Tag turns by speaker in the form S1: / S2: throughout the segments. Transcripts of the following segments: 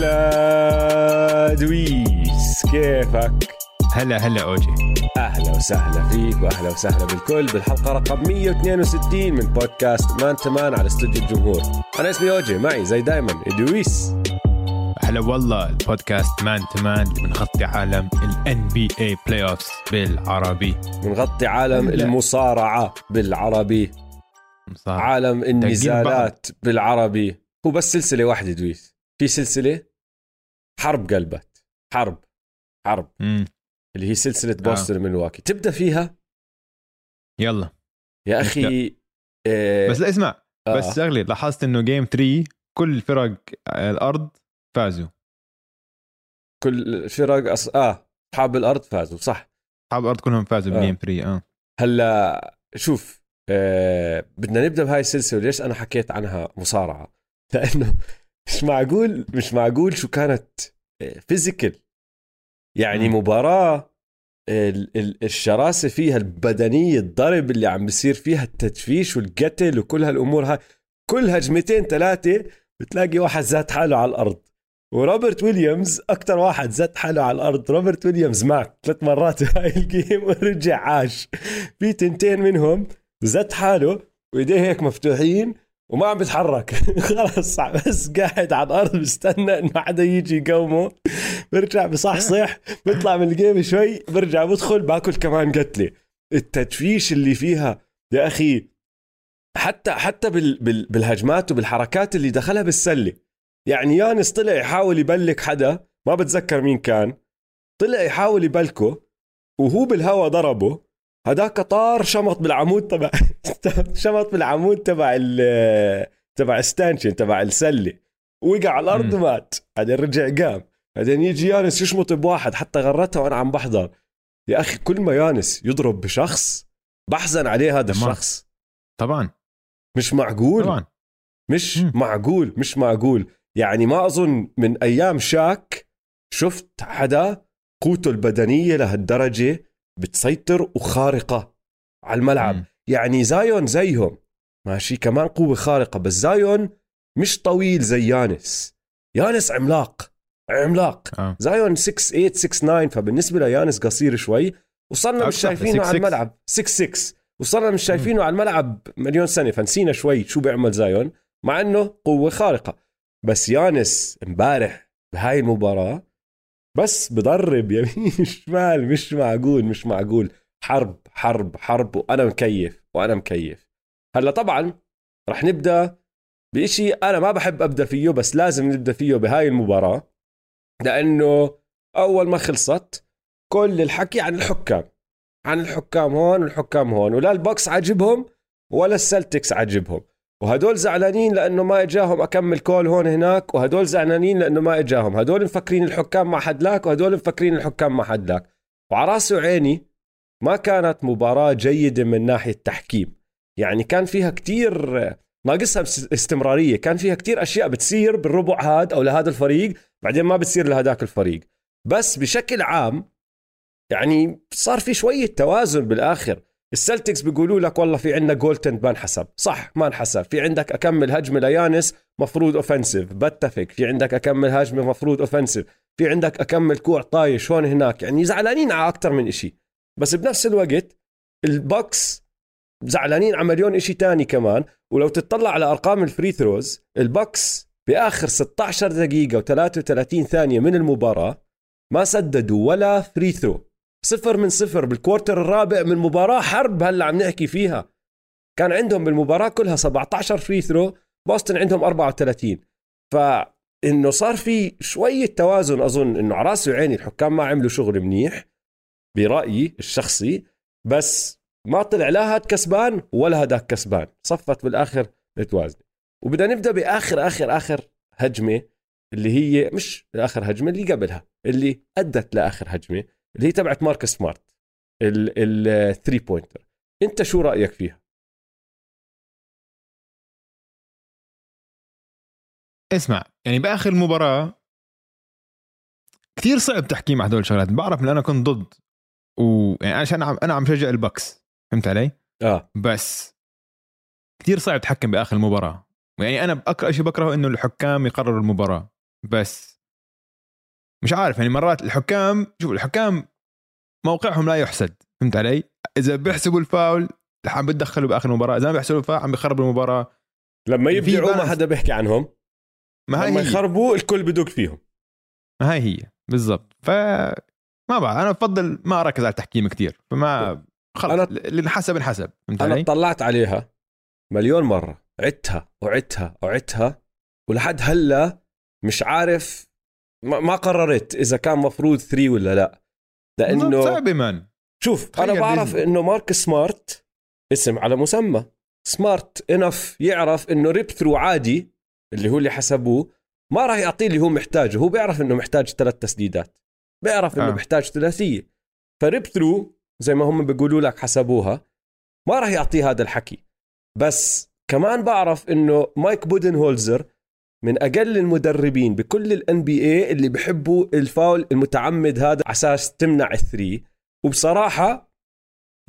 S1: هلا دويس كيفك؟
S2: هلا هلا أوجي.
S1: أهلا وسهلا فيك وأهلا وسهلا بالكل بالحلقة رقم 162 من بودكاست man to man على استوديو الجمهور. أنا اسمي أوجي معي زي دايما دويس.
S2: هلا والله البودكاست man to man اللي بنغطي عالم ال NBA playoffs بالعربي.
S1: بنغطي عالم
S2: هلا.
S1: المصارعة بالعربي.
S2: صار.
S1: عالم النزالات بالعربي. هو بس سلسلة واحدة دويس. في سلسلة حرب قلبت. حرب. حرب.
S2: مم.
S1: اللي هي سلسلة
S2: آه.
S1: بوستن ملواكي تبدأ فيها؟
S2: يلا.
S1: يا أخي آه
S2: بس لا اسمع.
S1: آه.
S2: بس شغله لاحظت إنه جيم 3 كل فرق الأرض فازوا.
S1: كل الفرق أص... آه اصحاب الأرض فازوا صح.
S2: اصحاب الأرض كلهم فازوا
S1: آه.
S2: بجيم 3 آه.
S1: هلأ شوف آه بدنا نبدأ بهاي السلسلة وليش أنا حكيت عنها مصارعة؟ لأنه مش معقول مش معقول شو كانت physical. يعني
S2: مم.
S1: مباراة ال- ال- الشراسة فيها البدنية الضرب اللي عم بيصير فيها التدفيش والقتل وكل هالأمور هاي. كل هجمتين ثلاثة بتلاقي واحد زات حاله على الأرض. وروبرت ويليامز أكثر واحد زت حاله على الأرض. روبرت ويليامز معك ثلاث مرات هاي ال game ورجع عاش. في تنتين منهم زت حاله وإيديه هيك مفتوحين وما عم بيتحرك خلص بس قاعد على الأرض بستنى إنه حدا يجي يقومه. برجع بصحصح بيطلع من الجيم شوي برجع بدخل باكل كمان قتلة. التدفيش اللي فيها يا أخي حتى حتى بال بال بالهجمات وبالحركات اللي دخلها بالسلة. يعني يانس طلع يحاول يبلك حدا ما بتذكر مين كان. طلع يحاول يبلكه وهو بالهوا ضربه. هداك طار شمط بالعمود تبع شمط بالعمود تبع ال تبع ستانشن تبع السلة. وقع على
S2: الأرض.
S1: ومات. بعدين رجع قام. بعدين يجي يانس يشمط بواحد حتى غرتها وأنا عم بحضر. يا أخي كل ما يانس يضرب بشخص بحزن عليه هذا
S2: دمار.
S1: الشخص.
S2: طبعا.
S1: مش معقول.
S2: طبعا.
S1: مش
S2: مم.
S1: معقول مش معقول. يعني ما أظن من أيام شاك شفت حدا قوته البدنية لهالدرجة بتسيطر وخارقة على الملعب.
S2: مم.
S1: يعني زايون زيهم. ماشي؟ كمان قوة خارقة. بس زايون مش طويل زي يانس. يانس عملاق. عملاق.
S2: آه.
S1: زايون 6 8 6 9 فبالنسبة ليانس قصير شوي. وصلنا مش شايفينه
S2: 6'6".
S1: على الملعب. 6 6 وصلنا مش شايفينه على الملعب مليون سنة. فنسينا شوي شو بيعمل زايون. مع إنه قوة خارقة. بس يانس امبارح بهاي المباراة بس بضرب يمين شمال مش معقول مش معقول. حرب حرب حرب وأنا مكيف وأنا مكيف. هلأ طبعا رح نبدأ بإشي أنا ما بحب أبدأ فيه بس لازم نبدأ فيه بهاي المباراة. لأنه أول ما خلصت كل الحكي عن الحكام عن الحكام هون والحكام هون ولا البوكس عاجبهم ولا السلتكس عاجبهم. وهدول زعلانين لأنه ما إجاهم أكمل كول هون هناك وهدول زعلانين لأنه ما إجاهم. هدول مفكرين الحكام ما حد لاك وهدول مفكرين الحكام ما حد لاك. وعلى راسي وعيني ما كانت مباراة جيدة من ناحية تحكيم يعني كان فيها كتير ناقصها استمرارية كان فيها كتير أشياء بتصير بالربع هاد أو لهذا الفريق بعدين ما بتصير لهداك الفريق. بس بشكل عام يعني صار في شوية توازن بالآخر. السلتكس بيقولوا لك والله في عندنا goaltend ما انحسب. صح ما انحسب. في عندك أكمل هجمة ليانس مفروض offensive بتفق. في عندك أكمل هجمة مفروض offensive في عندك أكمل كوع طايش هون هناك؟ يعني زعلانين على أكثر من إشي. بس بنفس الوقت البوكس زعلانين على مليون إشي تاني كمان. ولو تطلع على أرقام ال free throws البوكس بآخر 16 دقيقة و33 ثانية من المباراة ما سددوا ولا free throw صفر من صفر بال quarter الرابع من مباراة حرب هلا عم نحكي فيها. كان عندهم بالمباراة كلها 17 free throw بوسطن عندهم 34 فإنه صار في شوية توازن أظن إنه على رأسي وعيني الحكام ما عملوا شغل منيح برأيي الشخصي بس ما طلع لا هاد كسبان ولا هداك كسبان. صفت بالآخر متوازنة وبدنا نبدأ بآخر آخر آخر هجمة اللي هي مش آخر هجمة اللي قبلها اللي أدت لآخر هجمة. اللي هي تبعت ماركس سمارت ال three pointer انت شو رأيك فيها؟
S2: اسمع يعني بآخر المباراه كثير صعب تحكي مع هدول الشغلات. بعرف إن أنا كنت ضد ويعني عشان عم أنا عم شجع البكس فهمت علي؟
S1: آه.
S2: بس كثير صعب تحكم بآخر المباراه يعني أنا أكثر شيء بكرهه إنه الحكام يقرروا المباراة. بس مش عارف يعني مرات الحكام شوف الحكام موقعهم لا يحسد فهمت علي؟ إذا بيحسبوا الفاول عم بتدخلوا بآخر المباراه إذا ما بيحسبوا الفاول عم بيخربوا المباراة
S1: لما يبدعوا ما. حدا بيحكي عنهم
S2: ما هي
S1: لما
S2: هي
S1: يخربوا الكل بدق فيهم
S2: ما هي هي بالضبط ف ما بعرف أنا بفضل ما أركز على التحكيم كتير فما خلص
S1: أنا-
S2: اللي انحسب انحسب فهمت
S1: أنا
S2: علي؟
S1: اطلعت عليها مليون مرة عدتها وعدتها وعدتها ولحد هلأ مش عارف ما, ما قررت إذا كان مفروض 3 ولا لا. لأنه
S2: صعبه مان
S1: شوف أنا بعرف. إنه مارك سمارت اسم على مسمى. سمارت انف يعرف إنه ريب ثرو عادي اللي هو اللي حسبوه. ما راح يعطيه اللي هو محتاجه. هو بيعرف إنه محتاج ثلاث تسديدات. بيعرف إنه.
S2: آه.
S1: محتاج ثلاثية. free throw زي ما هم بيقولوا لك حسبوها. ما راح يعطيه هذا الحكي. بس كمان بعرف إنه مايك بودنهولزر من أقل المدربين بكل ال NBA اللي بحبوا الفاول المتعمد هذا على أساس تمنع ال three. وبصراحة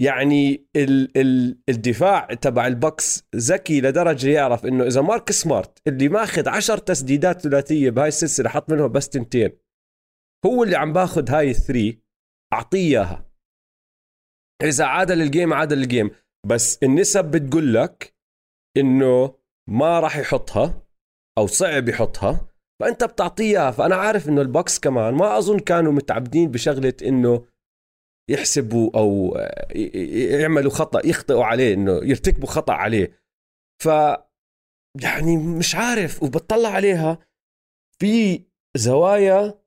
S1: يعني ال ال الدفاع تبع البكس ذكي لدرجة يعرف إنه إذا ماركس سمارت اللي ماخذ عشر تسديدات ثلاثية بهاي السلسلة حط منهم بس تنتين هو اللي عم باخذ هاي ال three أعطيه إياها. إذا عادل ال game عادل ال game. بس النسب بتقول لك إنه ما راح يحطها. أو صعب يحطها فأنت بتعطيه إياها. فأنا عارف إنه البكس كمان ما أظن كانوا متعمدين بشغلة إنه يحسبوا أو يعملوا خطأ يخطئوا عليه إنه يرتكبوا خطأ عليه. ف يعني مش عارف وبطلع عليها. في زوايا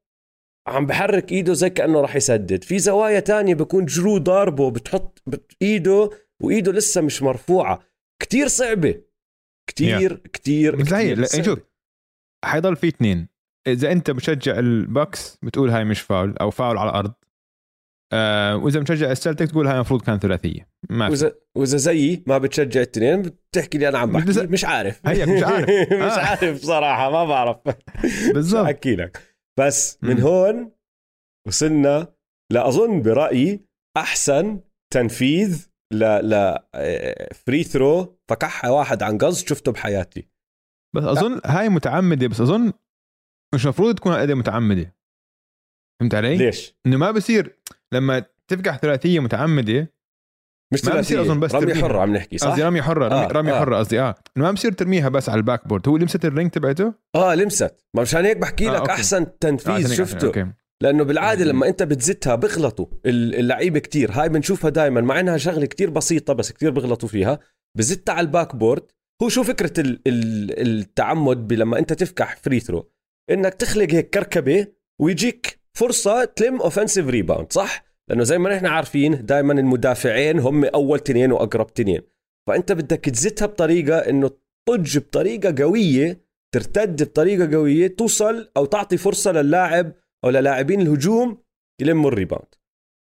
S1: عم بحرك إيده زي كأنه راح يسدد. في زوايا تانية بكون جرو ضاربه بتحط بت- إيده وإيده لسه مش مرفوعة. كتير صعبة. كتير كتير
S2: بس هي
S1: كتير
S2: لا،
S1: صعبة.
S2: شوف حيضل في اثنين إذا أنت مشجع البكس بتقول هاي مش فاول أو فاول على الأرض آه وإذا مشجع السلتكس تقول هاي المفروض كان ثلاثية ما.
S1: واذا وإذا زيي ما بتشجع التنين بتحكي لي أنا عم
S2: مش
S1: بحكي مش عارف
S2: هيك مش عارف.
S1: مش
S2: آه.
S1: عارف بصراحة ما بعرف
S2: بالضبط
S1: أحكي لك بس من. هون وصلنا لأظن برأيي أحسن تنفيذ ل ل فري ثرو فكحها واحد عن قصد شفته بحياتي
S2: بس أظن هاي متعمدة بس أظن مش المفروض تكون هذه متعمدة فهمت علي؟
S1: ليش؟
S2: إنه ما بصير لما تفقع ثلاثية متعمدة
S1: مش
S2: ما بصير
S1: ثلاثية
S2: أظن بس ترميها.
S1: حرة عم نحكي صح؟
S2: قصدي رميه حرة رمي
S1: آه،
S2: رميه
S1: آه.
S2: حرة قصدي آه إنه ما بصير ترميها بس على ال backboard هو لمست ال ring تبعته
S1: آه لمست ما مشان هيك بحكي
S2: آه،
S1: لك
S2: okay.
S1: أحسن
S2: آه،
S1: تنفيذ
S2: هيك-
S1: شفته okay لأنه
S2: بالعادة.
S1: لما أنت بتزتها بغلطوا ال- اللعيبة كتير هاي بنشوفها دائما مع إنها شغلة كتير بسيطة بس كتير بغلطوا فيها بزتها على ال backboard هو شو فكرة ال- ال- التعمد لما انت تفقع free throw انك تخلق هيك كركبة ويجيك فرصة تلم offensive rebound صح؟ لأنه زي ما نحن عارفين دائما المدافعين هم أول تنين وأقرب تنين. فأنت بدك تزتها بطريقة إنه تطج بطريقة قوية ترتد بطريقة قوية توصل أو تعطي فرصة للاعب أو للاعبين الهجوم يلموا ال rebound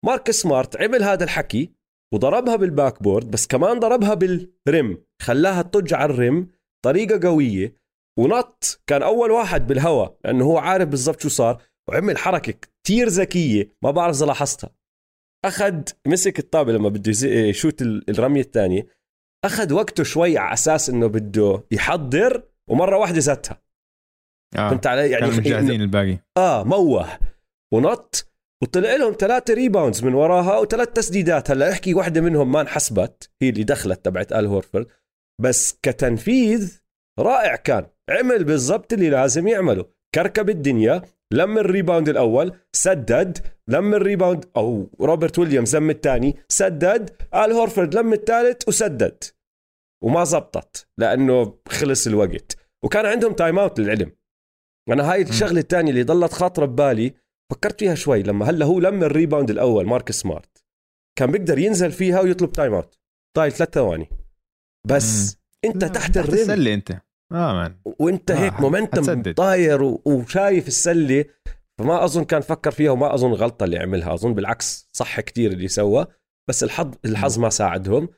S1: ماركس سمارت عمل هذا الحكي وضربها بال backboard بس كمان ضربها بال rim خلاها تطج على ال rim طريقة قوية. ونط كان أول واحد بالهواء لأنه هو عارف بالضبط شو صار. وعمل حركة كتير ذكية ما بعرف إذا لاحظتها. أخذ مسك الطابة لما بده يز- يشوت ال- الرمية الثانية. أخذ وقته شوي على أساس إنه بده يحضر ومرة واحدة زتها.
S2: آه
S1: فهمت علي؟ يعني
S2: كانوا مجهزين الباقي.
S1: آه موه. ونط. وطلع لهم ثلاثة ريباوندز من وراها وثلاث تسديدات. هلا احكي واحدة منهم ما انحسبت هي اللي دخلت تبعت آل هورفورد. بس كتنفيذ رائع كان. عمل بالضبط اللي لازم يعمله. كركب الدنيا لم ال rebound الأول سدد. لم ال rebound أو روبرت ويليامز لم الثاني سدد. آل هورفورد لم الثالث وسدد. وما زبطت لأنه خلص الوقت. وكان عندهم timeout للعلم. أنا هاي الشغلة الثانية اللي ضلت خاطرة ببالي. فكرت فيها شوي لما هلا هو لم ال rebound الأول ماركس سمارت. كان بيقدر ينزل فيها ويطلب timeout. ضايل ثلاث ثواني. بس أنت تحت ال
S2: rim السلة أنت. آه
S1: man وأنت
S2: آه،
S1: هيك
S2: momentum.
S1: طاير و- وشايف السلة. فما أظن كان فكر فيها وما أظن غلطة اللي عملها. أظن بالعكس صح كتير اللي سوى. بس الحظ الحظ ما ساعدهم.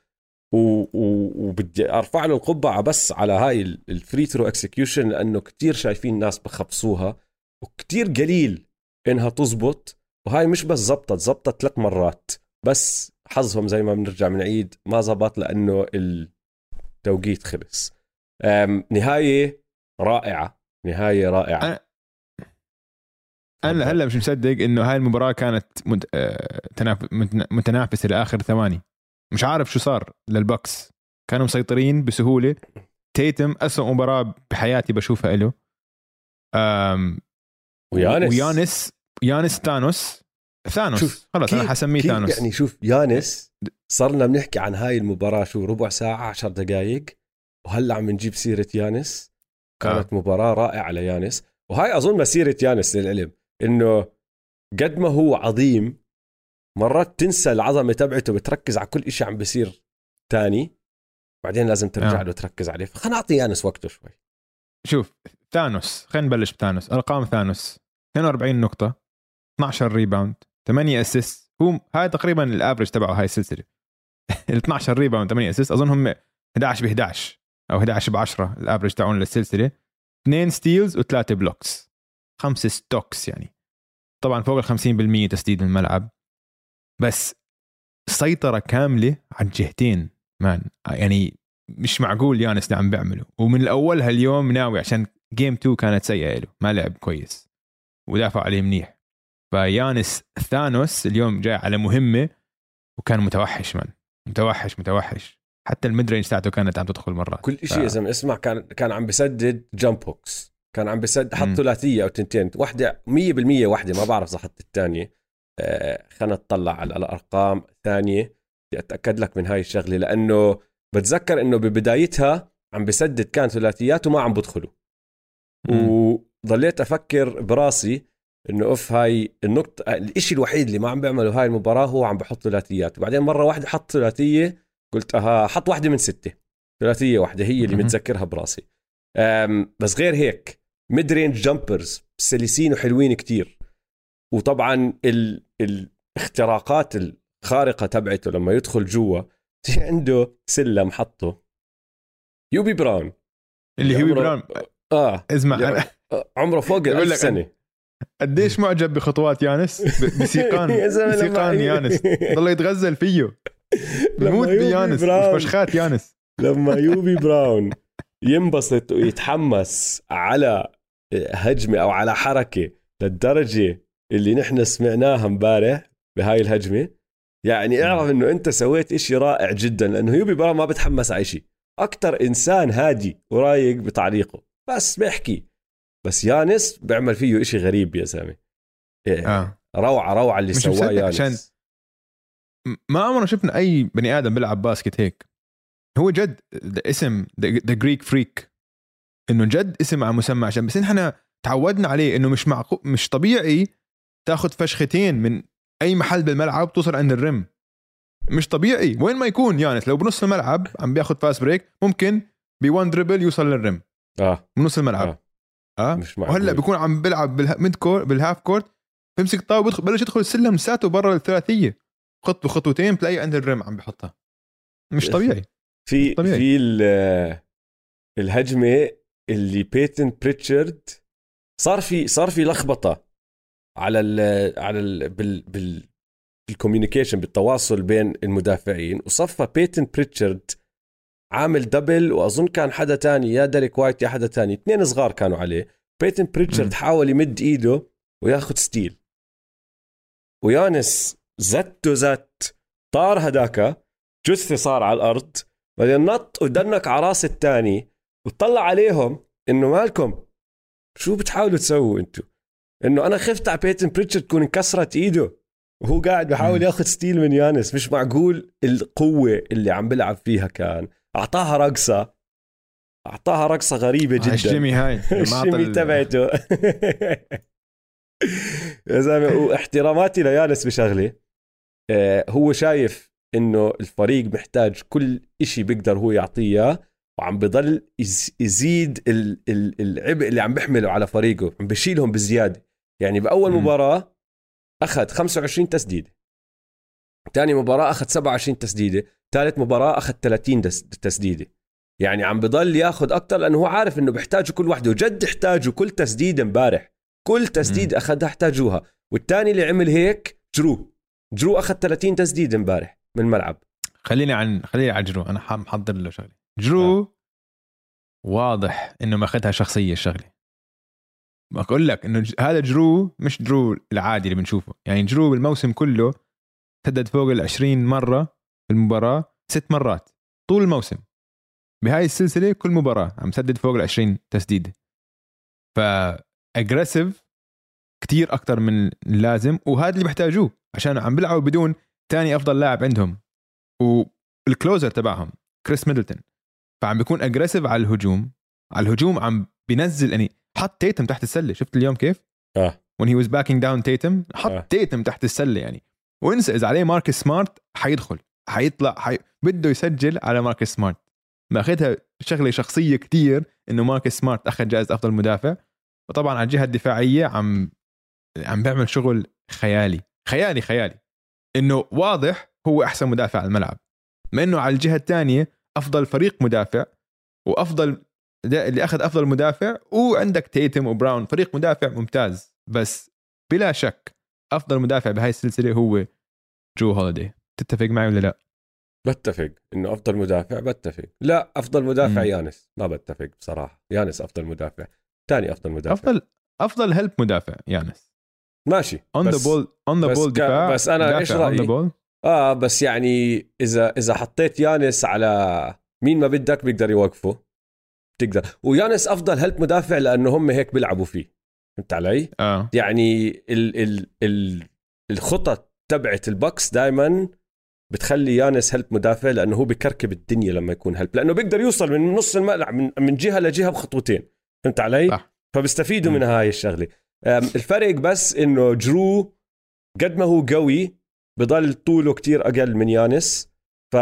S1: و... و... وبدي أرفع له القبعة بس على هاي ال free throw execution لأنه كتير شايفين ناس بخبصوها. وكتير قليل. إنها تزبط وهاي مش بس زبطت زبطت ثلاث مرات. بس حظهم زي ما بنرجع بنعيد ما زبط لأنه التوقيت خلص. نهاية رائعة نهاية رائعة.
S2: أنا- أنا هلا مش مصدق إنه هاي المباراة كانت. آه، تناف... متن- متنافسة لآخر ثواني. مش عارف شو صار للبكس كانوا مسيطرين بسهولة. تيتم أسوأ مباراة بحياتي بشوفها له.
S1: ويانس.
S2: ويانس يانس ثانوس ثانوس.
S1: شوف،
S2: خلص
S1: أنا
S2: حسميه ثانوس
S1: يعني شوف يانس صرنا بنحكي عن هاي المباراة شو ربع ساعة عشر دقائق وهلأ عم نجيب سيرة يانس. كانت
S2: آه.
S1: مباراة رائعة ليانس. وهاي أظن مسيرة يانس للعلم إنه قد ما هو عظيم مرات تنسى العظمة تبعته بتركز على كل إشي عم بيصير تاني. بعدين لازم ترجع
S2: آه.
S1: له تركز عليه. فخلينا نعطي يانس وقته شوي.
S2: شوف ثانوس خلينا نبلش بثانوس. أرقام ثانوس. 42 نقطة. 12 rebound 8 assist هو هاي تقريبا ال average تبعه هاي السلسلة. ال 12 rebound 8 assist أظن هم 11 ب 11 أو 11 ب 10 ال average تاعون للسلسلة. اثنين steals وثلاثة blocks خمسة stocks يعني. طبعا فوق ال 50% تسديد الملعب. بس سيطرة كاملة على الجهتين man. يعني مش معقول يانس اللي عم بيعمله ومن الأول هاليوم ناوي عشان game 2 كانت سيئة له ما لعب كويس. ودافع عليه منيح. فيانس ثانوس اليوم جاي على مهمة وكان متوحش man. متوحش متوحش. حتى ال mid-range تاعته كانت عم تدخل مرات.
S1: كل شيء يا زلمة اسمع كان كان عم بسدد jump hooks كان عم بسدد حط. ثلاثيه أو تنتين. واحدة 100% واحدة ما بعرف إذا حط الثانية. آه خلينا نطلع على الأرقام. ثانية بدي أتأكد لك من هاي الشغلة لأنه بتذكر إنه ببدايتها عم بسدد كان ثلاثيات وما عم بدخلوا.
S2: مم.
S1: وظليت أفكر براسي إنه أوف هاي النقطة الإشي الوحيد اللي ما عم بيعمله هاي المباراة هو عم بحط ثلاثيات. وبعدين مرة واحدة حط ثلاثية قلت أها حط واحدة من ستة. ثلاثية واحدة هي اللي. متذكرها براسي. بس غير هيك mid-range jumpers سلسين وحلوين كتير. وطبعا ال... الاختراقات الخارقة تبعته لما يدخل جوا في عنده سلم حطه هيوبي براون.
S2: اللي هو براون.
S1: آه.
S2: اسمع
S1: يعني عمره فوق الألف
S2: لك
S1: سنة.
S2: قديش معجب بخطوات يانس؟ بسيقان بسيقان يانس. ضل يتغزل فيه. بموت بيانس
S1: براون-
S2: مش فشخات يانس.
S1: لما هيوبي براون ينبسط ويتحمس على هجمة أو على حركة للدرجة اللي نحن سمعناها امبارح بهاي الهجمة يعني اعرف إنه أنت سويت إشي رائع جدا لأنه هيوبي براون ما بتحمس على شيء أكتر إنسان هادي ورايق بتعليقه. بس بيحكي بس يانس بيعمل فيه إشي غريب يا زلمه إيه،
S2: آه.
S1: روعة روعة اللي سواه يانس.
S2: عشان ما عمرنا شفنا أي بني آدم بيلعب basket هيك. هو جد اسم ذا Greek Freak إنه جد اسم على مسمى عشان بس نحن تعودنا عليه إنه مش معقول مش طبيعي تاخذ فشختين من أي محل بالملعب توصل عند ال rim. مش طبيعي. وين ما يكون يانس لو بنص الملعب عم بياخذ fast break ممكن ب one dribble يوصل لل
S1: rim. آه.
S2: من نص الملعب.
S1: آه.
S2: آه؟
S1: مش معقول.
S2: وهلأ بيكون عم بيلعب بال mid court بال half court بيمسك الطابة بيدخل بلش يدخل السلة لساته برا الثلاثية. خطوه خطوتين بتلاقيه عند ال rim عم بحطها مش طبيعي.
S1: في
S2: طبيعي.
S1: في ال- الهجمة اللي بيتن بريتشارد صار في صار في لخبطة على ال على ال بال بال بال communication بالتواصل بين المدافعين وصفى بيتن بريتشارد عامل double وأظن كان حدا تاني يا ديريك وايت يا حدا تاني. اثنين صغار كانوا عليه. بيتن بريتشارد. حاول يمد إيده وياخذ steal. ويانس زته زت طار هداك جثة صار على الأرض. بعدين نط و dunk على راس الثاني. وطلع عليهم إنه مالكم؟ شو بتحاولوا تسووا أنتم إنه أنا خفت على بيتن بريتشارد تكون انكسرت إيده. وهو قاعد بحاول. ياخذ steal من يانس. مش معقول القوة اللي عم بلعب فيها كان. أعطاها رقصة. أعطاها رقصة غريبة جدا.
S2: ال shimmy هاي لما عطى
S1: ال shimmy
S2: ال-
S1: تبعته. يا زلمة واحتراماتي ليانس بشغله آه، هو شايف إنه الفريق محتاج كل إشي بيقدر هو يعطيه وعم بضل يز- يزيد ال- ال- العبء اللي عم بيحمله على فريقه عم بشيلهم بزيادة. يعني بأول
S2: مم.
S1: مباراة أخذ 25 تسديدة. ثاني مباراة أخذ 27 تسديدة. ثالث مباراة أخذ 30 دس- تسديدة. يعني عم بضل ياخذ أكثر لأنه هو عارف إنه بيحتاجوا كل وحدة وجد احتاجوا كل تسديده امبارح. كل تسديده أخذها احتاجوها. والثاني اللي عمل هيك جرو. جرو أخذ 30 تسديده امبارح من الملعب.
S2: خليني عن خليني على جرو. أنا محضر له شغلة. جرو واضح إنه ماخذها شخصية الشغلة. بقول لك إنه هذا جرو مش جرو العادي اللي بنشوفه. يعني جرو بالموسم كله سدد فوق ال 20 مرة المباراة ست مرات طول الموسم بهاي السلسلة كل مباراة عم سدد فوق ال 20 تسديدة ف aggressive كثير أكثر من اللازم وهذا اللي بيحتاجوه عشان عم بيلعبوا بدون ثاني أفضل لاعب عندهم وال closer تبعهم كريس ميدلتون فعم بيكون aggressive على الهجوم على الهجوم عم بينزل يعني حط تيتم تحت السلة شفت اليوم كيف؟
S1: آه
S2: when he was backing down تيتم حط
S1: آه.
S2: آه. تيتم تحت السلة يعني وانسى إذا عليه ماركس سمارت حيدخل حيطلع حي... بده يسجل على ماركس سمارت. مأخذها شغلة شخصية كتير إنه ماركس سمارت أخذ جائزة أفضل مدافع. وطبعا على الجهة الدفاعية عم عم بيعمل شغل خيالي خيالي خيالي. إنه واضح هو أحسن مدافع على الملعب. ما إنه على الجهة الثانية أفضل فريق مدافع وأفضل اللي أخذ أفضل مدافع وعندك تيتم وبراون فريق مدافع ممتاز. بس بلا شك أفضل مدافع بهاي السلسلة هو جو هوليدي تتفق معي ولا لا؟
S1: بتفق. إنه أفضل مدافع بتفق. لا أفضل مدافع
S2: مم.
S1: يانس. ما بتفق بصراحة. يانس أفضل مدافع. ثاني أفضل مدافع.
S2: أفضل أفضل help مدافع يانس.
S1: ماشي.
S2: on the ball
S1: on
S2: the
S1: ball
S2: دفاع
S1: بس
S2: ذا
S1: رأيي؟
S2: ball
S1: آه بس يعني إذا إذا حطيت يانس على مين ما بدك بيقدر يوقفه. بتقدر. ويانس أفضل help مدافع لأنه هم هيك بيلعبوا فيه. فهمت علي؟
S2: آه.
S1: يعني ال ال ال الخطط تبعت البكس دائما بتخلي يانس help مدافع لأنه هو بكركب الدنيا لما يكون help لأنه بيقدر يوصل من نص الملعب من, من جهة لجهة بخطوتين فهمت علي؟
S2: صح.
S1: فبيستفيدوا. من هاي الشغلة الفرق بس إنه جرو قد ما هو قوي بضل طوله كتير أقل من يانس ف.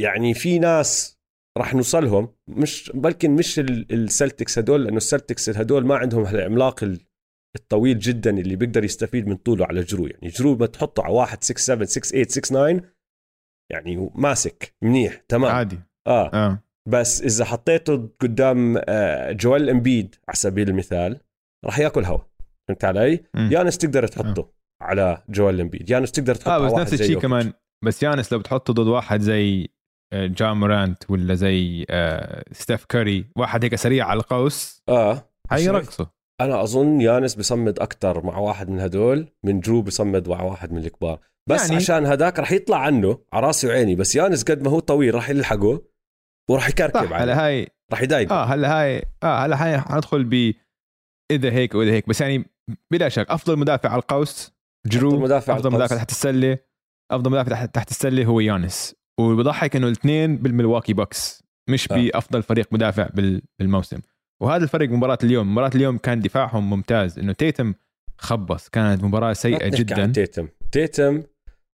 S1: يعني في ناس راح نوصلهم مش بلكن مش ال- السلتكس هدول لأنه السلتكس هدول ما عندهم هالعملاق ال- الطويل جدا اللي بيقدر يستفيد من طوله على جرو يعني جرو ما تحطه على واحد 6 7 6 8 6 9 يعني ماسك منيح تمام.
S2: عادي.
S1: آه.
S2: آه.
S1: بس إذا حطيته قدام آه، جوال إمبيد على سبيل المثال راح ياكل هوا. فهمت علي؟
S2: مم.
S1: يانس تقدر تحطه على جوال إمبيد. يانس تقدر تحطه
S2: آه
S1: على
S2: بس نفس الشيء. كمان. بس يانس لو بتحطه ضد واحد زي آه، جان مورانت ولا زي آه، ستيف كاري واحد هيك سريع على القوس
S1: آه.
S2: حيرقصه
S1: أنا أظن يانس بصمد أكثر مع واحد من هدول من جو بصمد مع واحد من الكبار. بس يعني... عشان هذاك رح يطلع عنه على راسي وعيني بس يانس قد ما هو طويل رح يلحقه ورح يكركب
S2: صح هلا
S1: عليه.
S2: هاي.
S1: رح يضايقه
S2: آه هلا هاي. آه هلا هاي حندخل ب إذا هيك وإذا هيك. بس يعني بلا شك أفضل مدافع على القوس جرو
S1: أفضل مدافع أفضل.
S2: مدافع تحت السلة. أفضل مدافع تحت, السلة هو يانس. وبضحك إنه الاثنين بالملواكي بوكس مش
S1: آه.
S2: بأفضل فريق مدافع بال- بالموسم. وهذا الفرق مباراة اليوم. مباراة اليوم كان دفاعهم ممتاز. إنه تيتم خبص. كانت
S1: مباراة
S2: سيئة
S1: تحكي عن
S2: جدا.
S1: تيتم. تيتم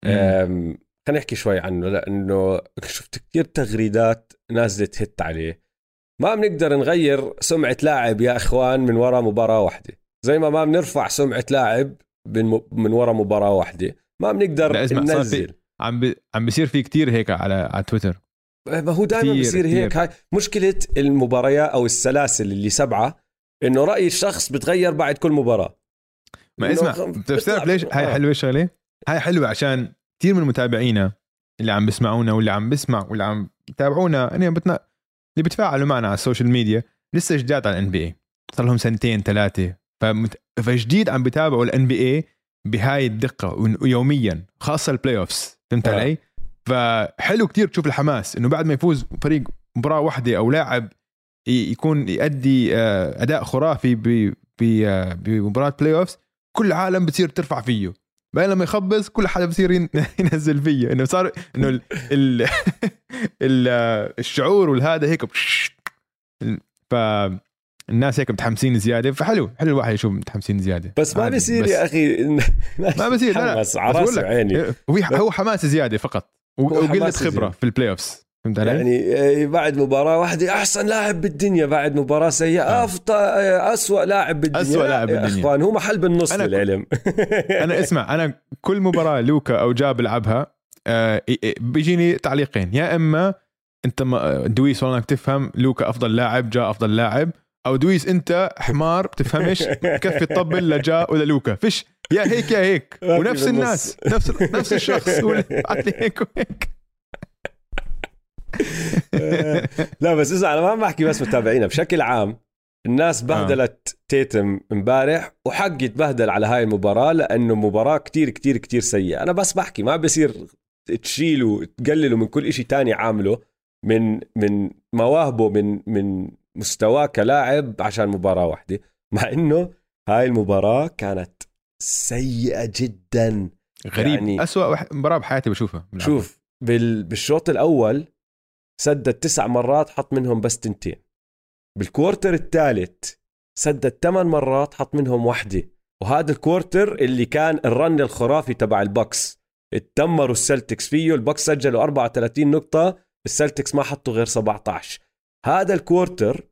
S1: خلينا نحكي شوي عنه لأنه شفت كثير تغريدات نازلت هت عليه. ما بنقدر نغير سمعة لاعب يا إخوان من وراء مباراة واحدة. زي ما ما بنرفع سمعة لاعب من من وراء مباراة واحدة. ما بنقدر ننزل.
S2: عم بي عم بيصير في كتير هيك على على تويتر.
S1: ما هو دائما بيصير. هيك هاي مشكلة المباريات أو السلاسل اللي سبعة إنه رأي الشخص بتغير بعد كل مباراة
S2: ما اسمع بتعرف ليش هاي. حلوة الشغله هاي حلوة عشان كثير من متابعينا اللي عم بيسمعونا واللي عم بيسمع واللي عم يتابعونا يعني بتنا... اللي بيتفاعلوا معنا على ال social media لسه جداد على ال NBA صار لهم سنتين ثلاثة فمت... فجديد عم بيتابعوا ال NBA بهاي الدقة ويوميا خاصة ال playoffs فهمت
S1: آه.
S2: علي؟ فحلو كتير تشوف الحماس إنه بعد ما يفوز فريق مباراة واحدة أو لاعب يكون يؤدي آه، أداء خرافي آه، بمباراة playoffs كل العالم بتصير ترفع فيه. بعدين لما يخبص كل حدا بصير ين- ينزل فيه. إنه صار إنه ال ال ال الشعور والهذا هيك ف الناس هيك متحمسين زيادة. فحلو حلو الواحد يشوف متحمسين زيادة.
S1: بس ما
S2: بس
S1: يا أخي
S2: ما بصير لا
S1: بس على راسي وعيني
S2: هو حماس زيادة فقط. وقله
S1: خبرة.
S2: في ال playoffs فهمت علي؟
S1: يعني آه، بعد مباراة واحدة أحسن لاعب بالدنيا بعد مباراة سيئة
S2: آه.
S1: أفضل أسوأ لاعب بالدنيا
S2: أسوأ لاعب
S1: يا
S2: بالدنيا.
S1: أخوان هو محل بالنص
S2: أنا-
S1: للعلم
S2: أنا اسمع أنا كل مباراة لوكا أو جا بلعبها آه، بيجيني تعليقين يا إما أنت ما- دويس والله تفهم لوكا أفضل لاعب جا أفضل لاعب أو دويس أنت حمار بتفهمش؟ كفي تطبل لجا ولا لوكا. فيش. يا هيك يا هيك. ونفس. الناس. نفس نفس الشخص. هيك وهيك.
S1: لا بس اسمع أنا ما بحكي بس متابعينا. بشكل عام الناس بهدلت تيتم امبارح وحق يتبهدل على هاي المباراة لأنه مباراة كتير كتير كتير سيئة. أنا بس بحكي. ما بصير تشيله تقلله من كل إشي تاني عامله من من مواهبه من من مستواه كلاعب عشان مباراة واحدة مع إنه هاي المباراة كانت سيئة جدا.
S2: غريب يعني أسوأ مباراة بحياتي بشوفها
S1: شوف بال... بالشوط الأول سدد تسع مرات حط منهم بس تنتين. بال quarter الثالث سدد ثمان مرات حط منهم واحدة. وهذا ال quarter اللي كان ال run الخرافي تبع البوكس. اتدمروا السلتكس فيه البوكس سجلوا 34 نقطة السلتكس ما حطوا غير 17 هذا ال quarter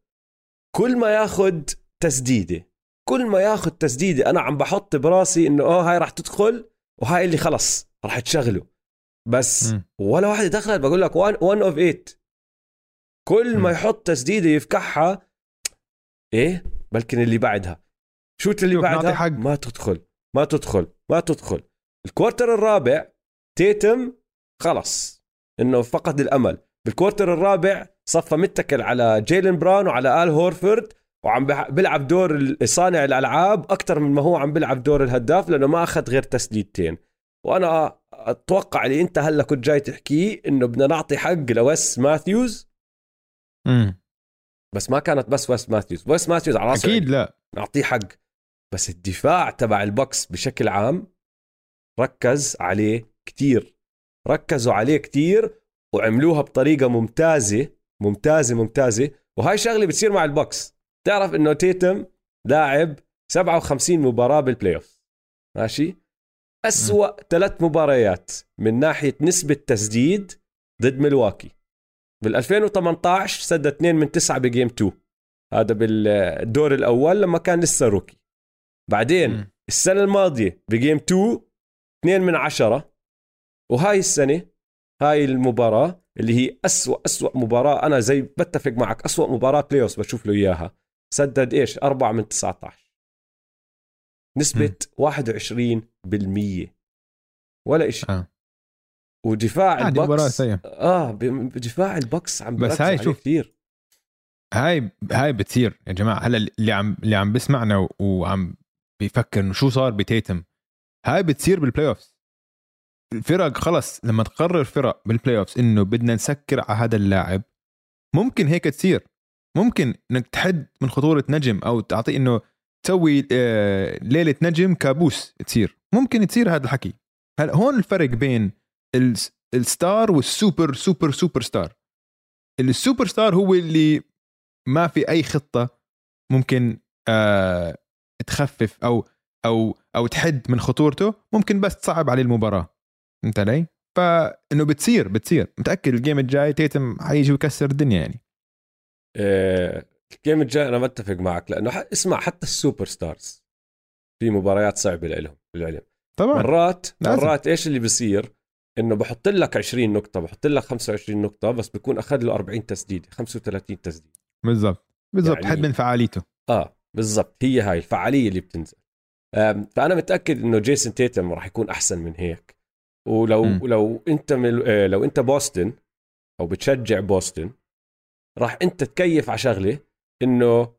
S1: كل ما ياخد تسديدة كل ما ياخد تسديدة أنا عم بحط براسي إنه أوه هاي راح تدخل وهاي اللي خلص راح تشغله. بس م. ولا واحدة دخلت بقول لك 1 of 8 كل ما يحط تسديدة يفكحها إيه؟ بلكن اللي بعدها. shot اللي بعدها؟ حق. ما تدخل ما تدخل ما تدخل. ال quarter الرابع تيتم خلص. إنه فقد الأمل. بال quarter الرابع صفى متكل على جيلن براون وعلى آل هورفورد وعم بيلعب دور صانع الألعاب أكثر من ما هو عم بيلعب دور الهداف لأنه ما أخذ غير تسديدتين. وأنا أتوقع اللي أنت هلأ كنت جاي تحكيه إنه بدنا نعطي حق ل ويس ماثيوز.
S2: امم
S1: بس ما كانت بس ويس ماثيوز. ويس ماثيوز على راسه
S2: أكيد لا.
S1: نعطيه حق. بس الدفاع تبع البوكس بشكل عام ركز عليه كتير. ركزوا عليه كتير. وعملوها بطريقة ممتازة ممتازة ممتازة. وهاي شغلة بتصير مع البوكس. تعرف إنه تيتم لاعب 57 مباراة بال playoff ماشي؟ أسوأ ثلاث مباريات من ناحية نسبة تسديد ضد ملواكي بال 2018 سدد 2 من 9 ب game 2 هذا بالدور الأول لما كان لسه rookie. بعدين م. السنة الماضية ب game 2 2 من 10 وهاي السنة هاي المباراة اللي هي أسوأ أسوأ مباراة. أنا زي بتفق معك أسوأ مباراة play بشوف له إياها. سدد إيش؟ 4 من 19 نسبة م. 21% ولا شيء
S2: آه.
S1: ودفاع البوكس
S2: آه
S1: دفاع البوكس عم
S2: بس هاي شوف. كثير هاي هاي بتصير يا جماعة. هلا اللي عم اللي عم بسمعنا وعم بيفكر إنه شو صار بتيتم هاي بتصير بال playoff الفرق خلص لما تقرر فرق بال playoff إنه بدنا نسكر على هذا اللاعب ممكن هيك تصير. ممكن إنك تحد من خطورة نجم أو تعطيه إنه تسوي آه، ليلة نجم كابوس تصير. ممكن تصير هذا الحكي. هلا هون الفرق بين ال star وال super super superstar. السوبر ستار هو اللي ما في أي خطة ممكن آه تخفف أو أو أو تحد من خطورته. ممكن بس تصعب عليه المباراة. فهمت علي؟ فإنه بتصير بتصير. متأكد ال game الجاي تيتم حيجي ويكسر الدنيا يعني.
S1: آه، ال game الجاي أنا متفق معك لأنه اسمع حتى ال superstars في مباريات صعبة لهم بالعلم
S2: طبعا.
S1: مرات لازم. مرات إيش اللي بيصير؟ إنه بحط لك 20 نقطة بحط لك 25 نقطة بس بيكون أخذ له 40 تسديده 35 تسديده
S2: بالضبط. بالضبط. يعني... حد من فعاليته.
S1: آه بالضبط. هي هاي الفعالية اللي بتنزل. فأنا متأكد إنه جيسون تيتم راح يكون أحسن من هيك. ولو م. لو انت مل... آه، لو انت بوسطن أو بتشجع بوسطن راح انت تكيف على شغلة انه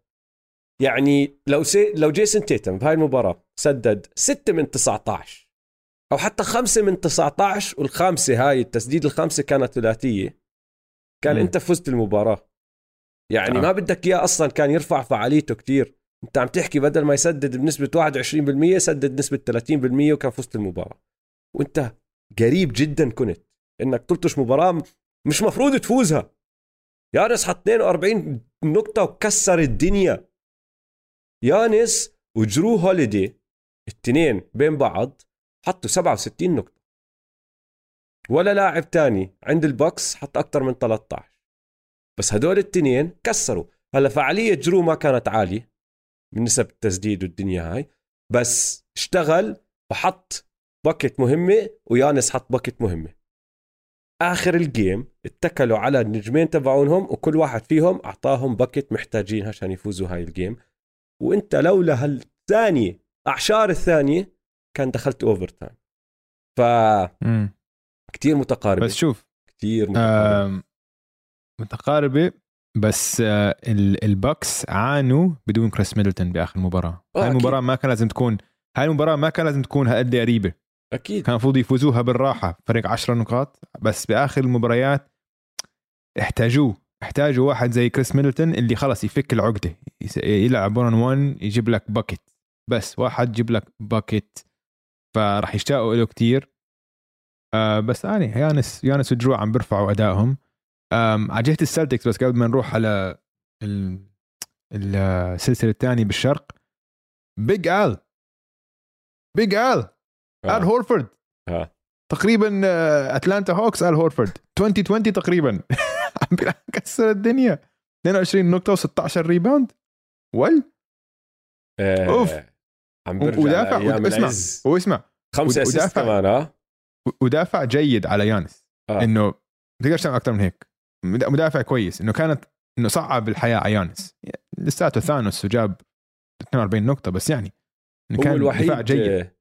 S1: يعني لو سي... لو جيسون تيتم بهاي المباراة سدد 6 من 19 أو حتى خمسة من 19 والخامسة هاي التسديد الخامسة كانت ثلاثية كان م. انت فزت المباراة يعني آه. ما بدك إياه أصلا كان يرفع فعاليته كتير أنت عم تحكي بدل ما يسدد بنسبة 21% سدد نسبة 30% وكان فزت المباراة وأنت قريب جدا كنت. إنك تلطش مباراة مش مفروض تفوزها. يانس حط 42 نقطة وكسر الدنيا. يانس وجرو هوليدي الاثنين بين بعض حطوا 67 نقطة. ولا لاعب تاني عند البوكس حط أكثر من 13 بس هدول التنين كسروا. هلا فعالية جرو ما كانت عالية من نسب التسديد والدنيا هاي. بس اشتغل وحط buckets مهمة ويانس حط buckets مهمة. آخر ال game اتكلوا على النجمين تبعونهم وكل واحد فيهم أعطاهم buckets محتاجين عشان يفوزوا هاي ال game وإنت لولا هالثانية أعشار الثانية كان دخلت overtime ف كثير متقاربة.
S2: بس شوف
S1: كثير متقاربة.
S2: متقاربة بس آه، ال- البكس عانوا بدون كريس ميدلتون بآخر المباراه
S1: آه،
S2: هاي المباراة ما كان لازم تكون هاي المباراة ما كان لازم تكون هالقد قريبة.
S1: أكيد.
S2: كان المفروض يفوزوها بالراحة. فرق 10 نقاط. بس بآخر المباريات احتاجوه. احتاجوا واحد زي كريس ميدلتون اللي خلص يفك العقدة. يلعب 1 1 يجيب لك bucket بس واحد يجيب لك bucket فراح يشتاقوا له كتير. آه بس اني يانس يانس ودرو عم بيرفعوا أدائهم. على جهة السلتكس بس قبل ما نروح على ال- السلسله الثانية بالشرق. Big Al Big
S1: Al.
S2: آل هورفورد.
S1: آه.
S2: تقريبا آه، أتلانتا هوكس آل هورفورد. 2020 تقريبا. عم بيلعب كسر الدنيا 22 نقطة و16 rebound ول
S1: آه،
S2: أوف.
S1: عم برجع
S2: ودافع.
S1: لأيام
S2: اسمع
S1: العز.
S2: واسمع.
S1: خمسة
S2: assist.
S1: كمان آه
S2: ودافع جيد على يانس.
S1: آه.
S2: إنه ما تقدرش تعمل أكثر من هيك. مد- مدافع كويس. إنه كانت إنه صعب الحياة على يانس. لساته ثانوس وجاب 42 نقطة بس يعني. إنه
S1: هو
S2: كان
S1: الوحيد
S2: دفاع جيد.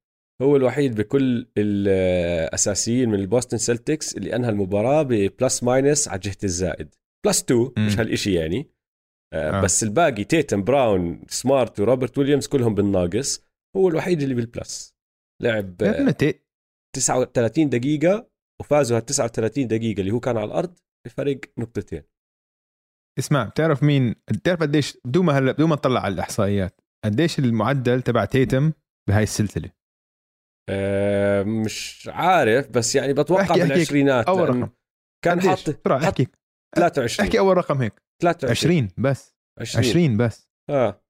S1: هو الوحيد بكل الأساسيين من البوستن سلتكس اللي أنهى المباراة ب plus minus على جهة الزائد plus 2 مش. هالشيء يعني آه.
S2: آه.
S1: بس الباقي تيتم براون سمارت وروبرت ويليامز كلهم بالناقص هو الوحيد اللي بال plus لعب
S2: يا ابني
S1: آه،
S2: تي-
S1: 39 دقيقة وفازوا هال 39 دقيقة اللي هو كان على الأرض بفرق نقطتين
S2: اسمع بتعرف مين بتعرف قديش بدون ما هلا بدون ما تطلع على الإحصائيات قديش المعدل تبع تيتم بهاي السلسلة
S1: آه مش عارف بس يعني بتوقع
S2: احكي
S1: بالعشرينات أول
S2: رقم
S1: كان؟ حاط
S2: بسرعة
S1: حط
S2: احكي
S1: 23
S2: أحكي أول رقم هيك
S1: 23
S2: 20 بس
S1: 20
S2: 20 بس
S1: آه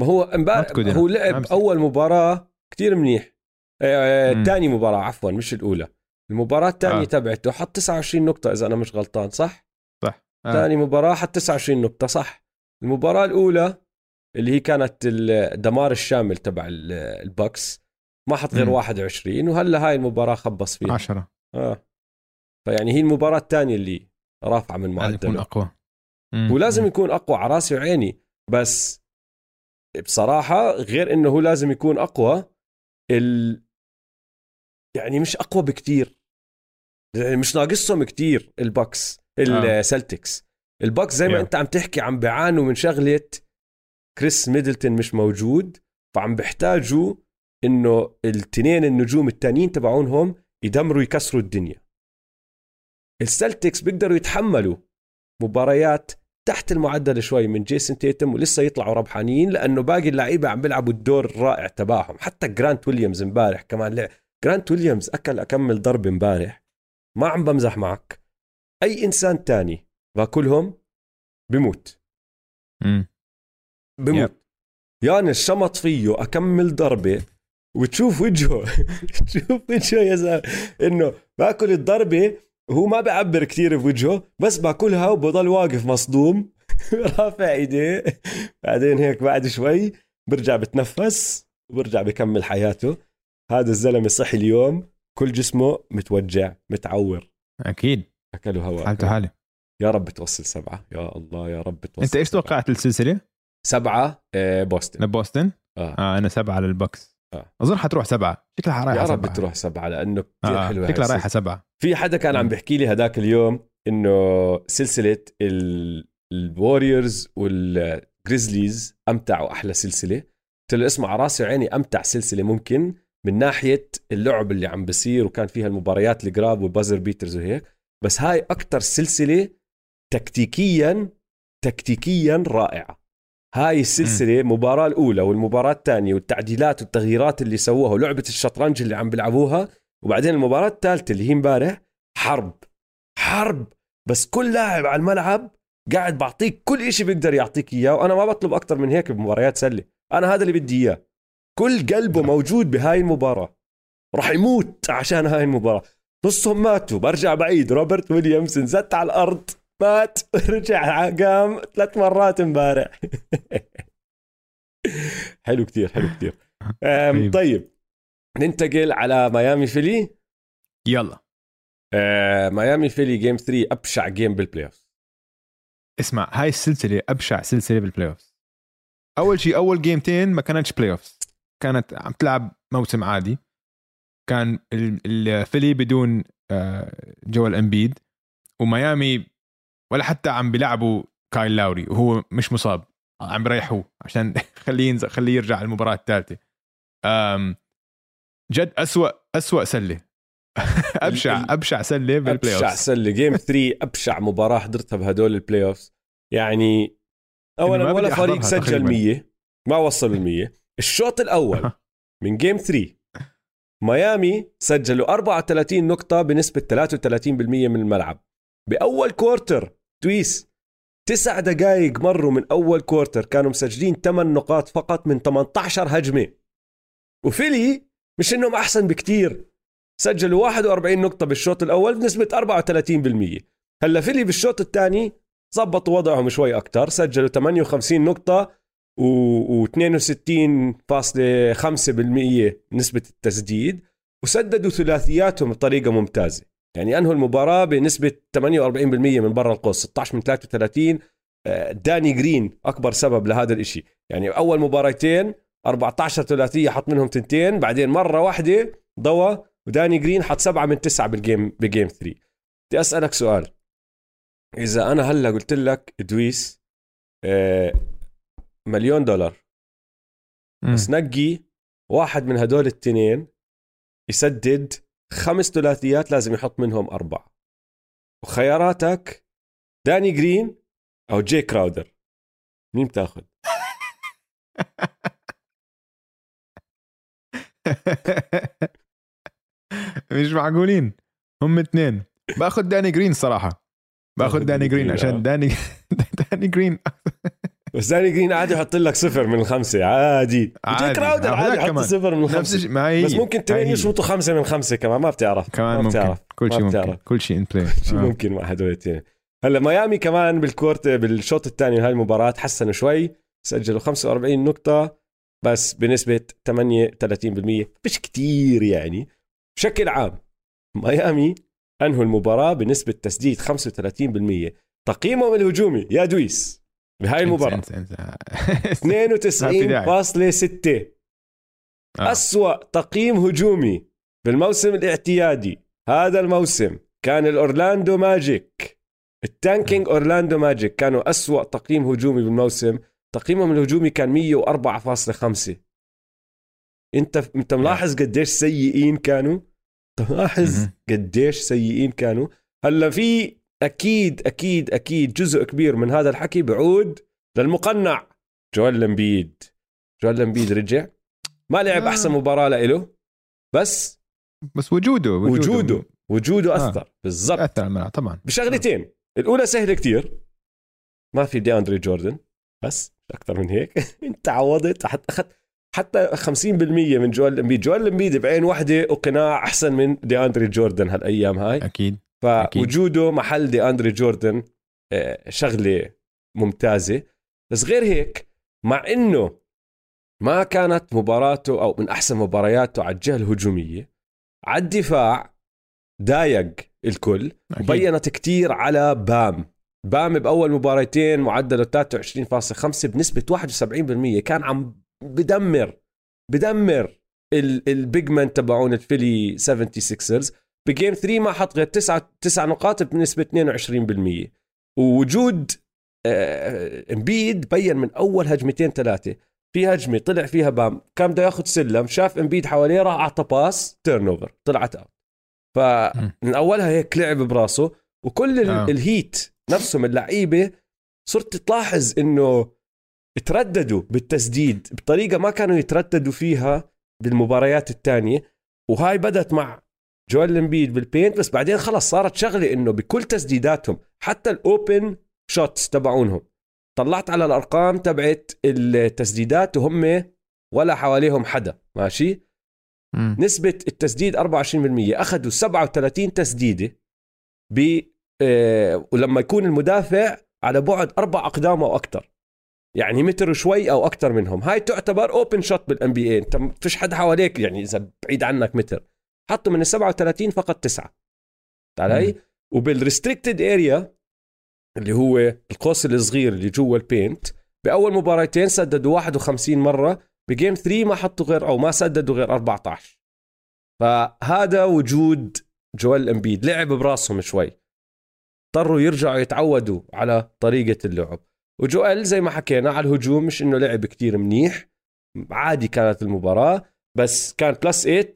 S1: ما هو امبارح. هو لعب. أول مباراة كتير منيح آه
S2: مم.
S1: ثاني مباراة عفوا مش الأولى المباراة الثانية
S2: آه.
S1: آه. تبعته حط 29 نقطة إذا أنا مش غلطان صح
S2: صح آه.
S1: ثاني مباراة حط 29 نقطة صح المباراة الأولى اللي هي كانت الدمار الشامل تبع ال- البكس ما حط غير
S2: مم.
S1: 21 وهلأ هاي المباراة خبص فيها.
S2: 10
S1: آه. فيعني هي المباراة الثانية اللي رافعة من
S2: لازم يكون
S1: معدله
S2: أقوى. مم.
S1: ولازم. يكون أقوى على راسي وعيني. بس بصراحة غير إنه هو لازم يكون أقوى ال... يعني مش أقوى بكتير. يعني مش ناقصهم كتير البكس السلتكس البكس زي ما
S2: Yeah.
S1: أنت عم تحكي عم بيعانوا من شغلة كريس ميدلتون مش موجود فعم بيحتاجوا إنه التنين النجوم التانيين تبعونهم يدمروا يكسروا الدنيا. السلتكس بيقدروا يتحملوا مباريات تحت المعدل شوي من جيسون تيتم ولسه يطلعوا ربحانين لأنه باقي اللعيبة عم بيلعبوا الدور الرائع تبعهم. حتى جرانت ويليامز امبارح كمان لعب. جرانت ويليامز أكل أكمل ضرب امبارح. ما عم بمزح معك. أي إنسان تاني باكلهم بموت.
S2: مم.
S1: بموت. يانس شمط فيه أكمل ضربة. وتشوف وجهه. تشوف وجهه يا زلمة. إنه باكل الضربة وهو ما بيعبر كثير بوجهه بس باكلها وبضل واقف مصدوم. رافع إيديه. بعدين هيك بعد شوي برجع بتنفس وبرجع بكمل حياته. هذا الزلمة صحي اليوم. كل جسمه متوجع متعور.
S2: أكيد.
S1: أكلوا هواء
S2: حالته حالة.
S1: يا رب توصل سبعة. يا الله يا رب توصل
S2: أنت
S1: إيش.
S2: توقعت السلسلة؟
S1: سبعة آه، بوسطن.
S2: لبوسطن؟
S1: آه.
S2: آه أنا سبعة للبكس
S1: آه.
S2: أظن حتروح سبعة شكلها رايحة
S1: يا رب
S2: سبعة.
S1: تروح سبعة لأنه كثير
S2: آه.
S1: حلوة
S2: شكلها رايحة سبعة
S1: في حدا كان عم. بيحكي لي هداك اليوم إنه سلسلة الوريورز والجريزليز أمتع وأحلى سلسلة قلت له اسمع على راسي وعيني أمتع سلسلة ممكن من ناحية اللعب اللي عم بصير وكان فيها المباريات الجراب والبازر بيترز وهيك بس هاي أكثر سلسلة تكتيكيا تكتيكيا رائعة هاي السلسلة المباراه الأولى والمباراة الثانية والتعديلات والتغييرات اللي سووها ولعبة الشطرنج اللي عم بيلعبوها. وبعدين المباراة الثالثة اللي هي امبارح حرب حرب. بس كل لاعب على الملعب قاعد بعطيك كل إشي بيقدر يعطيك إياه وأنا ما بطلب أكثر من هيك بمباريات سلة. أنا هذا اللي بدي إياه. كل قلبه موجود بهاي المباراة. راح يموت عشان هاي المباراة. نصهم ماتوا. برجع بعيد. روبرت ويليامز انزت على الأرض. مات رجع قام ثلاث مرات امبارح. حلو كتير حلو كتير.
S2: طيب.
S1: طيب ننتقل على ميامي فيلي.
S2: يلا.
S1: آه، ميامي فيلي game 3 أبشع game بال play off
S2: اسمع هاي السلسلة أبشع سلسلة بالبلاي اوف أول شيء أول جيمتين ما كانتش play off كانت عم تلعب موسم عادي. كان ال- الفيلي بدون آه، جوال امبيد وميامي ولا حتى عم بيلعبوا كايل لاوري وهو مش مصاب عم يريحوه عشان خليه ينزل خليه يرجع المباراة الثالثه جد أسوأ أسوأ سلة. أبشع أبشع سلة بال
S1: play أبشع سلة. game 3 أبشع مباراة حضرتها بهدول ال play off يعني اولا ولا فريق سجل 100 ما وصل ال 100 الشوط الأول من game 3 ميامي سجلوا 34 نقطة بنسبة 33% من الملعب. بأول quarter تويس تسع دقائق مروا من أول quarter كانوا مسجلين 8 نقاط فقط من 18 هجمة. وفيلي مش إنهم أحسن بكتير. سجلوا 41 نقطة بالشوط الأول بنسبة 34% هلأ فيلي بالشوط الثاني ظبطوا وضعهم شوي أكتر سجلوا 58 نقطة و 62.5% نسبة التسديد وسددوا ثلاثياتهم بطريقة ممتازة. يعني أنهوا المباراة بنسبة 48% من برا القوس 16 من 33 آه، داني جرين أكبر سبب لهذا الإشي. يعني أول مباراتين 14 ثلاثية حط منهم تنتين بعدين مرة واحدة ضوى وداني جرين حط سبعة من تسعة بال game ب game 3 بدي أسألك سؤال. إذا أنا هلأ قلت لك دويس آه، مليون دولار. بس نقي واحد من هدول التنين يسدد خمس ثلاثيات لازم يحط منهم أربعة. وخياراتك داني جرين أو جي كراودر. مين بتاخذ؟
S2: مش معقولين. هم اثنين. باخذ داني جرين صراحة. باخذ داني جرين عشان آه. داني داني جرين.
S1: بس داني جرين عادي يحط لك صفر من الخمسه عادي. عادي. كراودر عادي يحط صفر من الخمسه ما هي بس ممكن تنين يشوطوا خمسة من خمسة كمان ما بتعرف.
S2: كمان ما ممكن. بتعرف. كل شيء ممكن. كل شيء in play
S1: شيء ممكن مع هدول هلا ميامي كمان بال court بالشوط الثاني من هاي المباراة حسنوا شوي. سجلوا 45 نقطة بس بنسبة 38% مش كتير يعني. بشكل عام ميامي أنهوا المباراة بنسبة تسديد 35% تقييمهم الهجومي يا دويز. بهاي المباراة. 92.6 آه. أسوأ تقييم هجومي بالموسم الاعتيادي. هذا الموسم كان الأورلاندو ماجيك. ال tanking أورلاندو ماجيك كانوا أسوأ تقييم هجومي بالموسم. تقييمهم الهجومي كان 104.5 انت انت ملاحظ قديش سيئين كانوا؟ تلاحظ قديش سيئين كانوا؟ هلا في أكيد أكيد أكيد جزء كبير من هذا الحكي بعود للمقنع جوال لمبيد. جوال لمبيد رجع. ما لعب آه. أحسن مباراة له بس
S2: بس وجوده
S1: وجوده. وجوده, وجوده أثر آه. بالضبط.
S2: اثر على الملعب طبعا.
S1: بشغلتين. آه. الأولى سهلة كتير. ما في دي اندري جوردن بس أكثر من هيك. أنت عوضت اخذت حتى 50% من جوال امبيد جوال امبيد بعين واحدة وقناع أحسن من دي اندري جوردن هالأيام هاي.
S2: أكيد.
S1: فوجوده محل دي أندري جوردن آه، شغلة ممتازة. بس غير هيك مع إنه ما كانت مباراته أو من أحسن مبارياته على الجهة الهجومية على الدفاع ضايق الكل أكيد. وبينت كتير على بام. بام بأول مباراتين معدله 23.5 بنسبة 71% كان عم بدمر بدمر ال big men تبعون الفيلي 76رز ب game 3 ما حط غير 9 9 نقاط بنسبة 22% ووجود إمبيد آه، بين من أول هجمتين ثلاثة. في هجمة طلع فيها بام كان بده ياخذ سلم شاف إمبيد حواليه راح أعطى pass turnover طلعت out فمن أولها هيك لعب براسه وكل آه. الهيت نفسهم اللعيبة صرت تلاحظ إنه ترددوا بالتسديد بطريقة ما كانوا يترددوا فيها بالمباريات الثانية. وهاي بدت مع جوال امبيد بال paint بس بعدين خلص صارت شغلة إنه بكل تسديداتهم حتى ال open shots تبعونهم. طلعت على الأرقام تبعت التسديدات وهم ولا حواليهم حدا ماشي؟ م. نسبة التسديد 24% أخذوا 37 تسديدة ب آه ولما يكون المدافع على بعد أربع أقدام أو أكثر يعني متر وشوي أو أكثر منهم. هاي تعتبر open shot بال NBA ما فيش حد حواليك يعني إذا بعيد عنك متر. حطوا من ال 37 فقط تسعة. علي وبال restricted area اللي هو القوس الصغير اللي جوا ال paint بأول مباراتين سددوا 51 مرة ب game 3 ما حطوا غير أو ما سددوا غير 14 فهذا وجود جوال امبيد لعب براسهم شوي. اضطروا يرجعوا يتعودوا على طريقة اللعب. وجوال زي ما حكينا على الهجوم مش إنه لعب كتير منيح عادي كانت المباراة بس كان plus 8